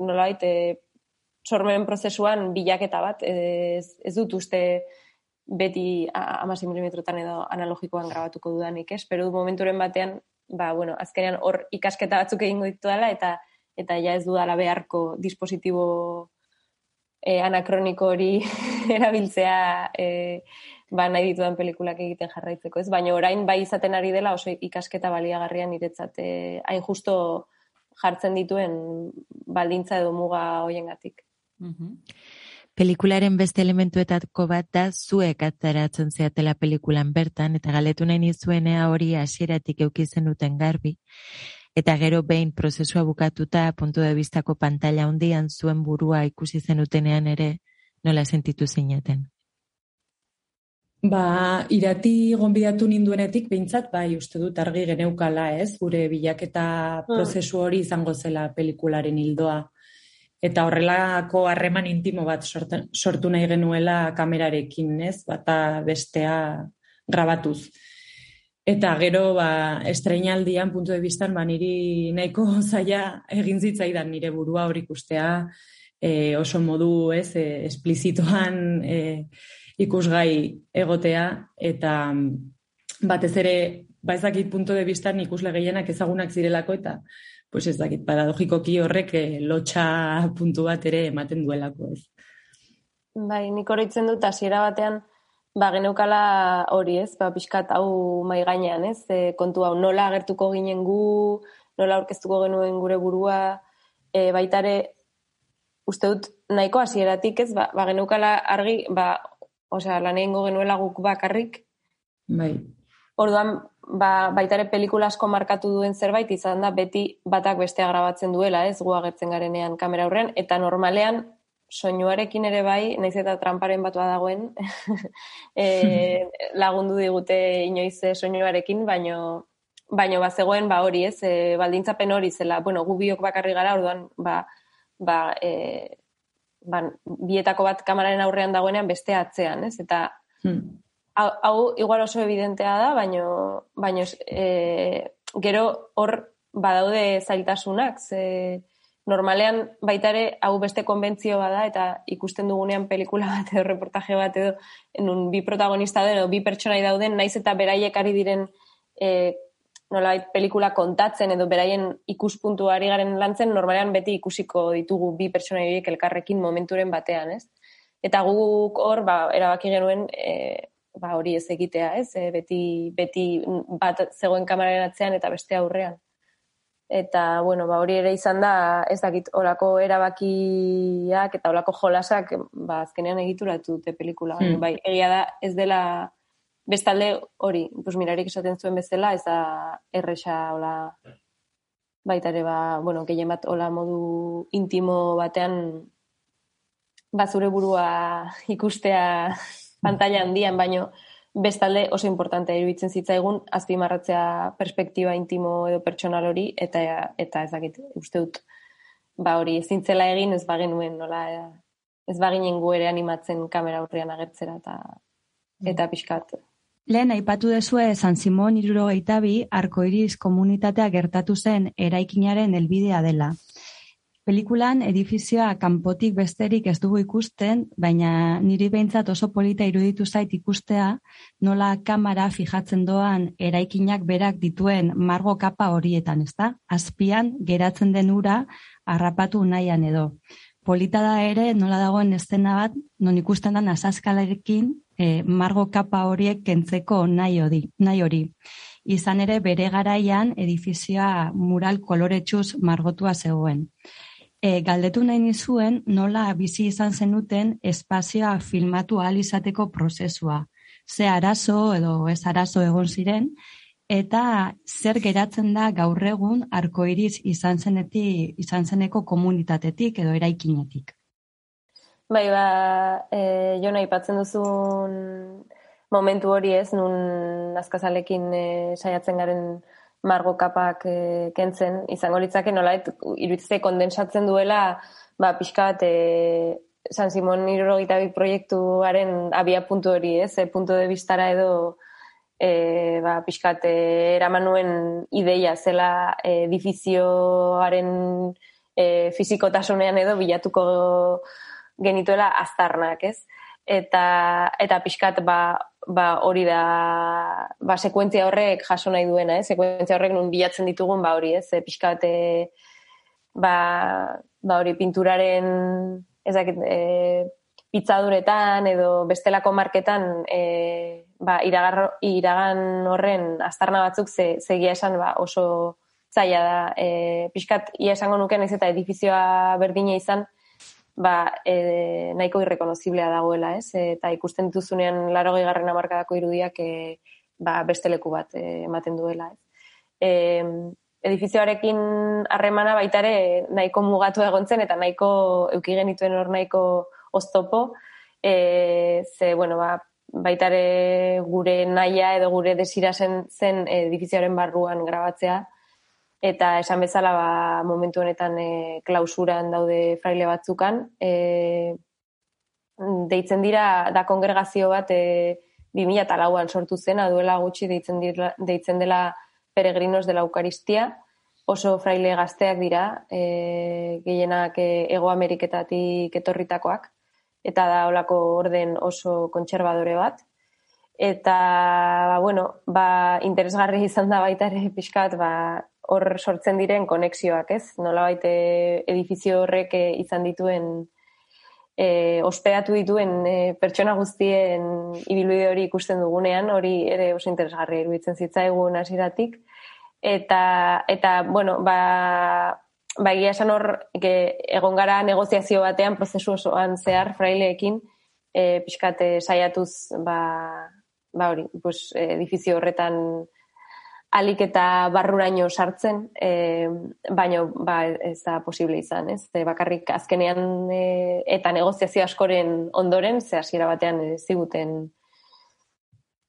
nolait e, sormen prozesuan bilaketa bat, ez, ez dut uste beti amasi milimetrotan edo analogikoan grabatuko dudanik, ez? Pero momenturen batean, ba, bueno, azkenean hor ikasketa batzuk egingo ditu dela, eta eta ja ez dudala beharko dispositibo e, anakroniko hori *laughs* erabiltzea e, ba, nahi ditudan pelikulak egiten jarraitzeko, ez? Baina orain bai izaten ari dela oso ikasketa baliagarrian niretzat eh, hain justo jartzen dituen baldintza edo muga hoiengatik. Mm Pelikularen beste elementuetako bat da zuek atzaratzen zeatela pelikulan bertan eta galetu nahi nizuenea hori hasieratik eukizen duten garbi. Eta gero behin prozesua bukatuta puntu de vistako pantalla hundian zuen burua ikusi zenutenean ere nola sentitu zineten. Ba, irati gonbidatu ninduenetik, behintzat, bai, uste dut argi geneukala, ez, gure bilaketa ah. prozesu hori izango zela pelikularen hildoa. Eta horrelako harreman intimo bat sortu nahi genuela kamerarekin, ez, bata bestea grabatuz. Eta gero, ba, estreinaldian, puntu de biztan, ba, niri nahiko *laughs* zaila egin zitzaidan nire burua hori ikustea, e, oso modu, ez, e, esplizitoan, e, ikusgai egotea eta batez ere ba ezakit punto de vista ikusle gehienak ezagunak zirelako eta pues ez dakit paradogikoki horrek eh, lotxa *laughs* puntu bat ere ematen duelako ez. Bai, nik oroitzen dut hasiera batean ba geneukala hori, ez? Ba pixkat hau mai gainean, ez? E, kontu hau nola agertuko ginen gu, nola aurkeztuko genuen gure burua, e, baitare uste dut nahiko hasieratik, ez? Ba, ba geneukala argi, ba osea, lan egingo genuela guk bakarrik. Bai. Orduan, ba, baita ere pelikula asko markatu duen zerbait izan da beti batak bestea grabatzen duela, ez, gu agertzen garenean kamera aurrean, eta normalean soinuarekin ere bai, naiz eta tramparen batua dagoen, *laughs* e, *laughs* lagundu digute inoiz soinuarekin, baino baino ba zegoen ba hori, ez, e, baldintzapen hori zela, bueno, gu biok bakarri gara, orduan, ba, ba, e, ban, bietako bat kamararen aurrean dagoenean beste atzean, ez? Eta hmm. Hau, hau igual oso evidentea da, baino, baino e, gero hor badaude zailtasunak, ze normalean baita ere hau beste konbentzio bada eta ikusten dugunean pelikula bat edo reportaje bat edo enun bi protagonista edo bi pertsonai dauden, naiz eta beraiek ari diren e, nolait pelikula kontatzen edo beraien ikuspuntuari garen lantzen normalean beti ikusiko ditugu bi pertsona horiek elkarrekin momenturen batean, ez? Eta guk hor, ba, erabaki genuen e, ba, hori ez egitea, ez? E, beti, beti bat zegoen kameraren atzean eta beste aurrean. eta bueno, ba, hori ere izan da, ez dakit, olako erabakiak eta olako jolasak, ba, azkenean egituratu dute pelikula. Hmm. Bai, egia da, ez dela, bestalde hori, pues mirarik esaten zuen bezala, ez da erresa, hola, baita ere, ba, bueno, gehien bat, hola modu intimo batean, ba, zure burua ikustea pantalla handian, baino, bestalde oso importantea iruditzen zitzaigun azpimarratzea perspektiba intimo edo pertsonal hori eta eta ez dakit uste dut ba hori ezintzela egin ez bagenuen nola ez baginen gu ere animatzen kamera aurrean agertzera eta eta pixkat Lehen aipatu dezue San Simon irurogeita bi arkoiris komunitatea gertatu zen eraikinaren helbidea dela. Pelikulan edifizioa kanpotik besterik ez dugu ikusten, baina niri behintzat oso polita iruditu zait ikustea nola kamera fijatzen doan eraikinak berak dituen margo kapa horietan, ezta? Azpian geratzen den ura harrapatu nahian edo. Polita da ere nola dagoen estena bat non ikusten da nasaskalerekin e, margo kapa horiek kentzeko nahi hori. Nahi hori. Izan ere bere garaian edifizioa mural koloretsuz margotua zegoen. E, galdetu nahi nizuen nola bizi izan zenuten espazioa filmatu ahal izateko prozesua. Ze arazo edo ez arazo egon ziren, eta zer geratzen da gaur egun arkoiriz izan zenetik, izan zeneko komunitatetik edo eraikinetik. Bai, ba, e, jona aipatzen duzun momentu hori ez, nun azkazalekin e, saiatzen garen margo kapak e, kentzen, izango litzake nolait iruditzea kondensatzen duela ba, pixka bat e, San Simon irurogita proiektuaren abia puntu hori, ez? E, puntu de bistara edo e, ba, pixka bat eraman nuen ideia zela e, edifizioaren e, fizikotasunean edo bilatuko genituela aztarnak, ez? Eta, eta pixkat ba, ba hori da ba sekuentzia horrek jaso nahi duena, eh? Sekuentzia horrek nun bilatzen ditugun ba hori, ez? E, pixkat e, ba, ba hori pinturaren ez dakit, e, pitzaduretan edo bestelako marketan e, ba, iragar, iragan horren aztarna batzuk ze, zegia esan ba, oso zaila da. E, pixkat, ia esango nuke naiz eta edifizioa berdina izan, ba, e, nahiko irrekonoziblea dagoela, ez? Eta ikusten dituzunean laro garren amarkadako irudiak e, ba, beste leku bat e, ematen duela, ez? E, edifizioarekin harremana baitare nahiko mugatu egontzen eta nahiko euki genituen hor nahiko oztopo, e, ze, bueno, ba, baitare gure naia edo gure desira zen, zen edifizioaren barruan grabatzea, eta esan bezala ba, momentu honetan e, klausuran daude fraile batzukan. E, deitzen dira, da kongregazio bat e, 2008an sortu zena, duela gutxi deitzen, dira, deitzen dela peregrinos dela Eukaristia, oso fraile gazteak dira, e, gehienak e, Ego Ameriketatik etorritakoak, eta da olako orden oso kontserbadore bat. Eta, ba, bueno, ba, interesgarri izan da baita ere pixkat, ba, hor sortzen diren konexioak, ez? Nola baite edifizio horrek eh, izan dituen, e, ospedatu dituen e, pertsona guztien ibilbide hori ikusten dugunean, hori ere oso interesgarri iruditzen zitzaigun hasiratik eta, eta, bueno, ba, ba egia esan hor, egon gara negoziazio batean, prozesu osoan zehar fraileekin, e, pixkate saiatuz, ba, ba hori, pues, edifizio horretan alik eta barruraino sartzen, e, baino ba, ez da posible izan, ez? Ze bakarrik azkenean e, eta negoziazio askoren ondoren, ze hasiera batean e, ziguten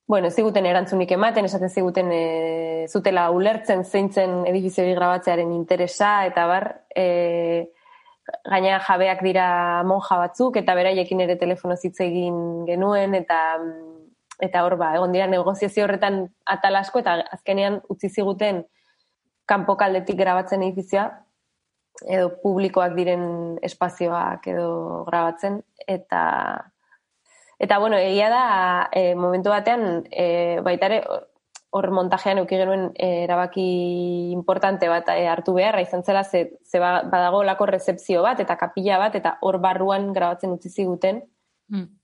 bueno, ziguten erantzunik ematen, esaten ziguten e, zutela ulertzen zeintzen edifizio grabatzearen interesa, eta bar, e, gaina jabeak dira monja batzuk, eta beraiekin ere telefono zitze egin genuen, eta eta hor ba, egon dira negoziazio horretan atal asko eta azkenean utzi ziguten kanpokaldetik grabatzen edifizioa edo publikoak diren espazioak edo grabatzen. Eta eta bueno, egia da e, momentu batean e, baita ere hor montajean euki genuen e, erabaki importante bat e, hartu beharra. Izan zela ze, ze ba, badago lako rezepzio bat eta kapila bat eta hor barruan grabatzen utzi ziguten. Mm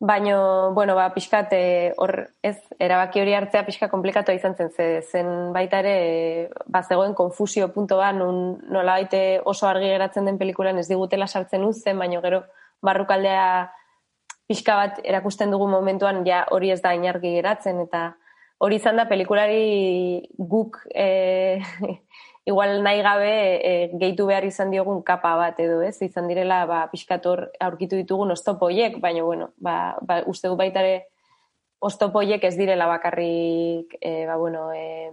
Baino, bueno, ba, pixkat, e, hor, ez, erabaki hori hartzea pixka komplikatu izan zen, ze, zen baita ere, e, ba, zegoen konfusio punto ba, nun nola baite oso argi geratzen den pelikulan ez digutela sartzen uzten, baino gero barrukaldea pixka bat erakusten dugu momentuan ja hori ez da inargi geratzen, eta hori izan da pelikulari guk e, *laughs* igual nahi gabe e, gehitu behar izan diogun kapa bat edo ez, izan direla ba, pixkator aurkitu ditugun ostopoiek, baina bueno, ba, ba, uste du baitare ostopoiek ez direla bakarrik e, ba, bueno, e,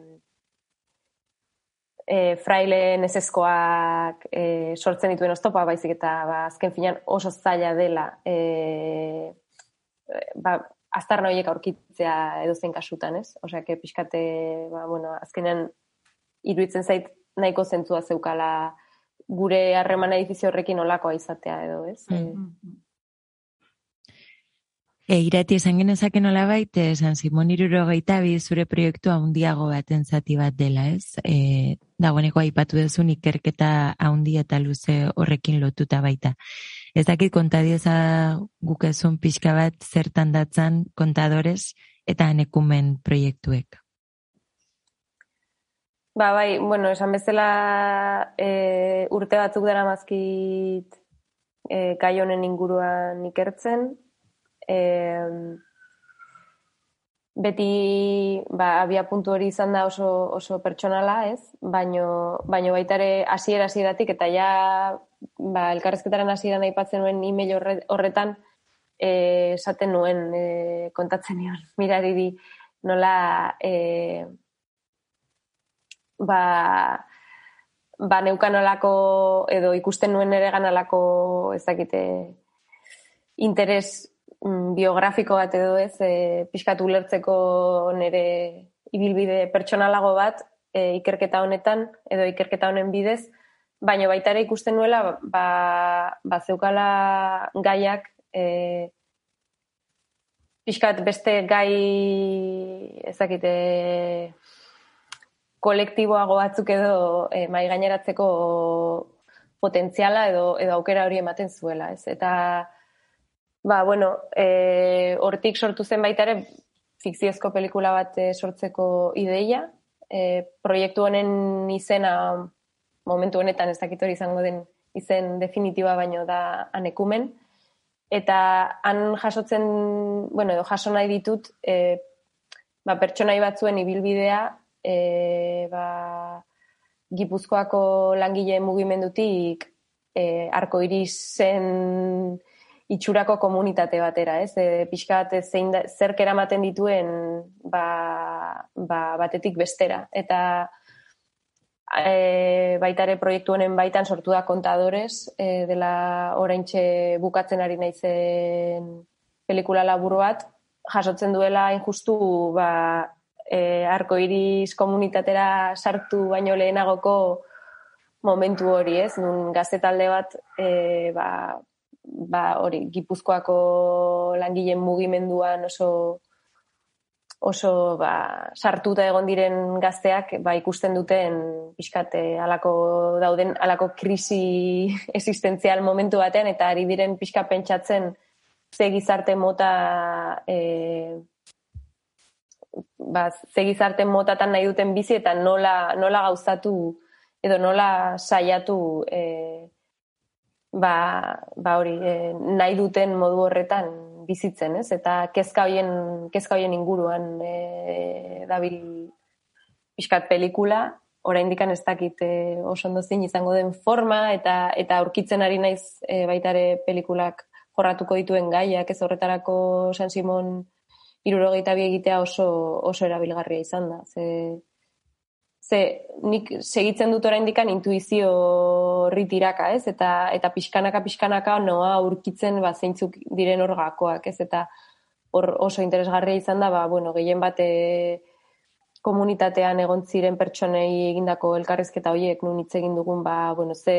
e, fraile neseskoak e, sortzen dituen ostopa, baizik eta ba, azken finan oso zaila dela e, ba, aztarna horiek aurkitzea edo zein kasutan, ez? Osea, que pixkate, ba, bueno, azkenean iruditzen zait nahiko zentzua zeukala gure harremana edifizio horrekin olakoa izatea edo, ez? Mm. E, irati esan genezake nola baite, San Simon iruro bi zure proiektu handiago baten zati bat dela, ez? E, dagoeneko aipatu duzun ikerketa handi eta luze horrekin lotuta baita. Ez dakit kontadioza gukezun pixka bat zertan datzan kontadores eta anekumen proiektuek. Ba, bai, bueno, esan bezala e, urte batzuk dara mazkit e, gai honen inguruan ikertzen. E, beti, ba, abia puntu hori izan da oso, oso pertsonala, ez? Baino, baino baitare hasiera hasieratik eta ja, ba, elkarrezketaren hasiera nahi patzen nuen email horretan, e, esaten nuen, e, kontatzen nion, *laughs* mirari nola, e, ba, ba neukan olako, edo ikusten nuen ere ganalako, ez dakite, interes mm, biografiko bat edo ez, e, pixkatu lertzeko nire ibilbide pertsonalago bat e, ikerketa honetan, edo ikerketa honen bidez, baina baita ere ikusten nuela, ba, ba zeukala gaiak, e, pixkat beste gai, ez dakite, kolektiboago batzuk edo e, mai gaineratzeko potentziala edo edo aukera hori ematen zuela, ez? Eta ba, bueno, e, hortik sortu zen baita ere fikziozko pelikula bat e, sortzeko ideia. E, proiektu honen izena momentu honetan ez dakit hori izango den izen definitiba baino da anekumen. Eta han jasotzen, bueno, edo jaso nahi ditut, e, ba, pertsonai batzuen ibilbidea e, ba, Gipuzkoako langile mugimendutik e, arko zen itxurako komunitate batera, ez? E, pixkat zein da, zerk eramaten dituen ba, ba, batetik bestera. Eta e, baitare proiektu honen baitan sortu da kontadores, e, dela oraintxe bukatzen ari naizen pelikula laburu bat, jasotzen duela injustu ba, e, arko iris komunitatera sartu baino lehenagoko momentu hori, ez? Nun gazte talde bat, e, ba, ba, hori, gipuzkoako langileen mugimenduan oso oso ba, sartuta egon diren gazteak ba, ikusten duten pixkate alako dauden alako krisi *laughs* existentzial momentu batean eta ari diren pixka pentsatzen ze gizarte mota e, ba, zegizarte motatan nahi duten bizi eta nola, nola gauzatu edo nola saiatu e, ba, ba hori, e, nahi duten modu horretan bizitzen, ez? Eta kezka hoien, kezka hoien inguruan e, dabil pixkat pelikula, oraindik ez dakit e, oso ondo zin izango den forma eta eta aurkitzen ari naiz e, baitare pelikulak jorratuko dituen gaiak ez horretarako San Simon irurogeita bi egitea oso, oso erabilgarria izan da. Ze, ze nik segitzen dut orain dikan intuizio ritiraka, ez? Eta, eta pixkanaka, pixkanaka noa urkitzen ba, zeintzuk diren orgakoak, ez? Eta hor oso interesgarria izan da, ba, bueno, gehien bate komunitatean egon ziren pertsonei egindako elkarrezketa horiek nun hitz egin dugun, ba, bueno, ze,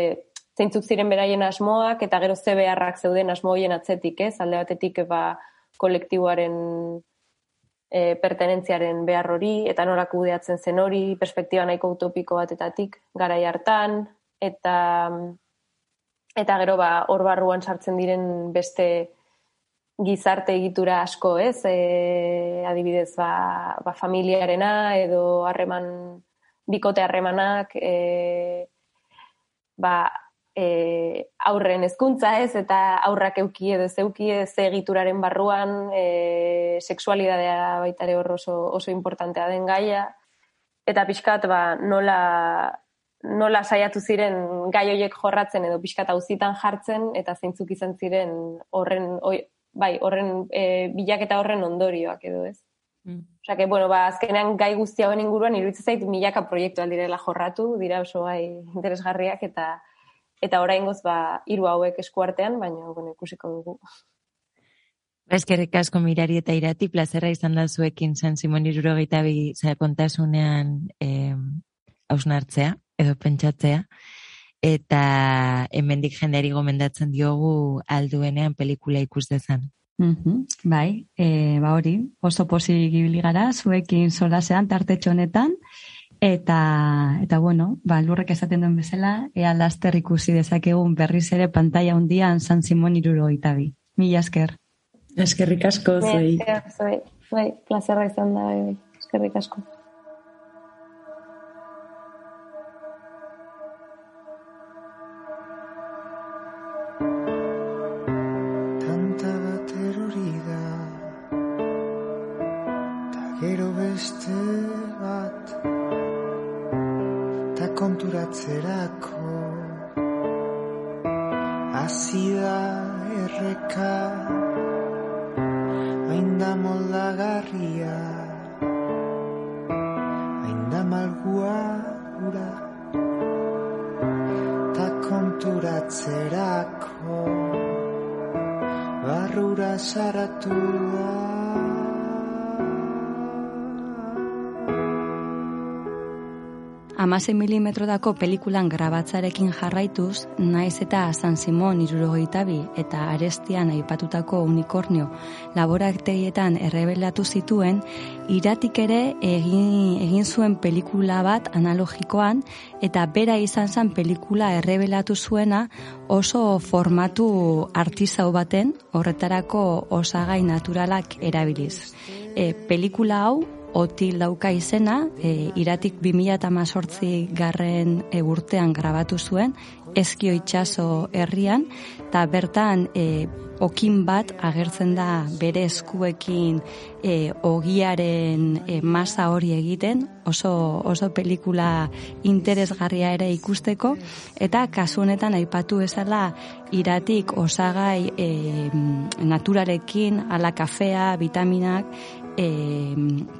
zeintzuk ziren beraien asmoak, eta gero ze beharrak zeuden asmo hoien atzetik, ez? Alde batetik, ba, kolektiboaren e, pertenentziaren behar hori, eta norak kudeatzen zen hori, perspektiba nahiko utopiko batetatik garai hartan, eta eta gero ba hor barruan sartzen diren beste gizarte egitura asko, ez? E, adibidez, ba, ba, familiarena edo harreman bikote harremanak, e, ba, e, aurren hezkuntza ez, eta aurrak euki edo zeuki ez egituraren barruan, e, seksualidadea baita ere hor oso, oso importantea den gaia, eta pixkat ba, nola, nola saiatu ziren gai horiek jorratzen edo pixkat auzitan jartzen, eta zeintzuk izan ziren horren, oi, bai, horren e, bilaketa horren ondorioak edo ez. Mm. Osea, que, bueno, ba, azkenean gai guzti hauen inguruan iruditzen zait milaka proiektu aldirela jorratu, dira oso gai interesgarriak eta eta oraingoz ba hiru hauek eskuartean, baina bueno, ikusiko dugu. Eskerrik asko mirari eta irati, plazerra izan da zuekin San Simon irurogeita bi kontasunean eh, hausnartzea edo pentsatzea. Eta hemendik jendeari gomendatzen diogu alduenean pelikula ikus dezan. Mhm, bai, e, ba hori, oso pozik ibili gara, zuekin solasean tartetxo honetan, eta, eta bueno, ba, lurrek esaten duen bezala, ea laster ikusi dezakegun berriz ere pantalla hundian San Simon iruro itabi. Mila esker. Eskerrik asko, zuei. Bai, zuei. Bai, plazerra izan da, eskerrik asko. Amase milimetrodako pelikulan grabatzarekin jarraituz, naiz eta San Simon irurogeita bi eta arestian aipatutako unikornio laborategietan errebelatu zituen, iratik ere egin, egin zuen pelikula bat analogikoan eta bera izan zen pelikula errebelatu zuena oso formatu artizau baten horretarako osagai naturalak erabiliz. E, pelikula hau otil dauka izena, e, iratik 2018 garren e, urtean grabatu zuen, ezkio itxaso herrian, eta bertan e, okin bat agertzen da bere eskuekin e, ogiaren e, masa hori egiten, oso, oso pelikula interesgarria ere ikusteko, eta kasu honetan aipatu ezala iratik osagai e, naturarekin, ala kafea, vitaminak, e,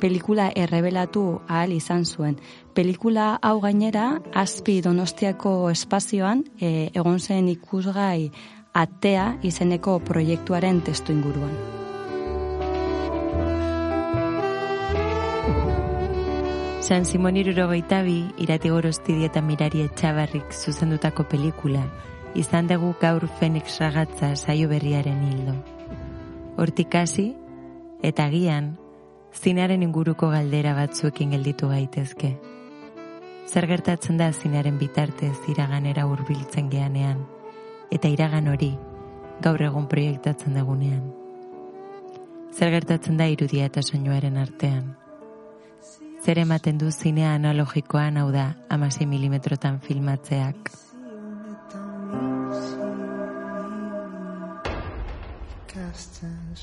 pelikula errebelatu ahal izan zuen. Pelikula hau gainera, azpi donostiako espazioan, e, egon zen ikusgai atea izeneko proiektuaren testu inguruan. San Simon irurogeita bi, irati eta mirari etxabarrik zuzendutako pelikula, izan dugu gaur Fenix ragatza saio berriaren hildo. Hortik hasi, eta gian, zinearen inguruko galdera batzuekin gelditu gaitezke. Zer gertatzen da zinearen bitartez iraganera hurbiltzen geanean, eta iragan hori gaur egun proiektatzen dagunean. Zer gertatzen da irudia eta soinuaren artean. Zer ematen du zinea analogikoan hau da amasi milimetrotan filmatzeak. Ikasten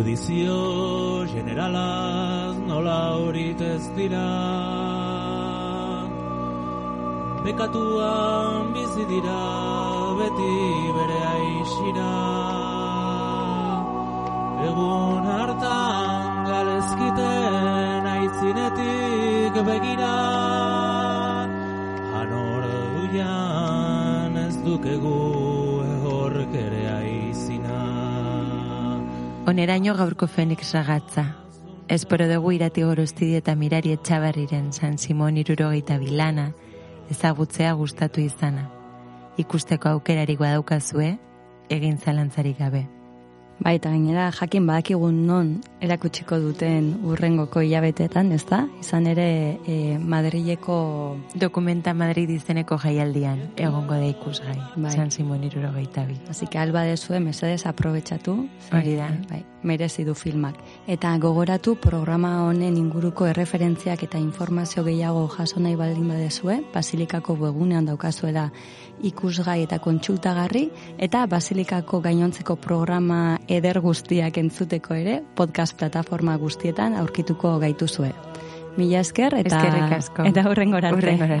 Judizio generalaz nola horit ez dira. Bekatuan bizi dira beti bere aixira Egun hartan galezkiten aitzinetik begira. Hanor duian ez dukegu ehork ere aizina Oneraino gaurko Fenix ragatza. Espero dugu irati gorostidi eta mirari etxabarriren San Simon irurogeita bilana, ezagutzea gustatu izana. Ikusteko aukerarik badaukazue, egin zalantzarik gabe. Bai, gainera jakin badakigun non erakutsiko duten urrengoko hilabetetan, ez da? Izan ere e, Madrileko... Dokumenta Madrid izeneko jaialdian, egongo da ikusgai, Bai. San Simon irurogeita bi. Así que alba dezue, mesedez aprobetxatu. Hori da. Bai, merezi du filmak. Eta gogoratu programa honen inguruko erreferentziak eta informazio gehiago jaso nahi baldin badezue, Basilikako webunean daukazuela ikusgai eta kontsultagarri, eta Basilikako gainontzeko programa eder guztiak entzuteko ere, podcast plataforma guztietan aurkituko gaituzue. Mila esker eta Eskerrik asko. eta hurrengora arte. Hurrengora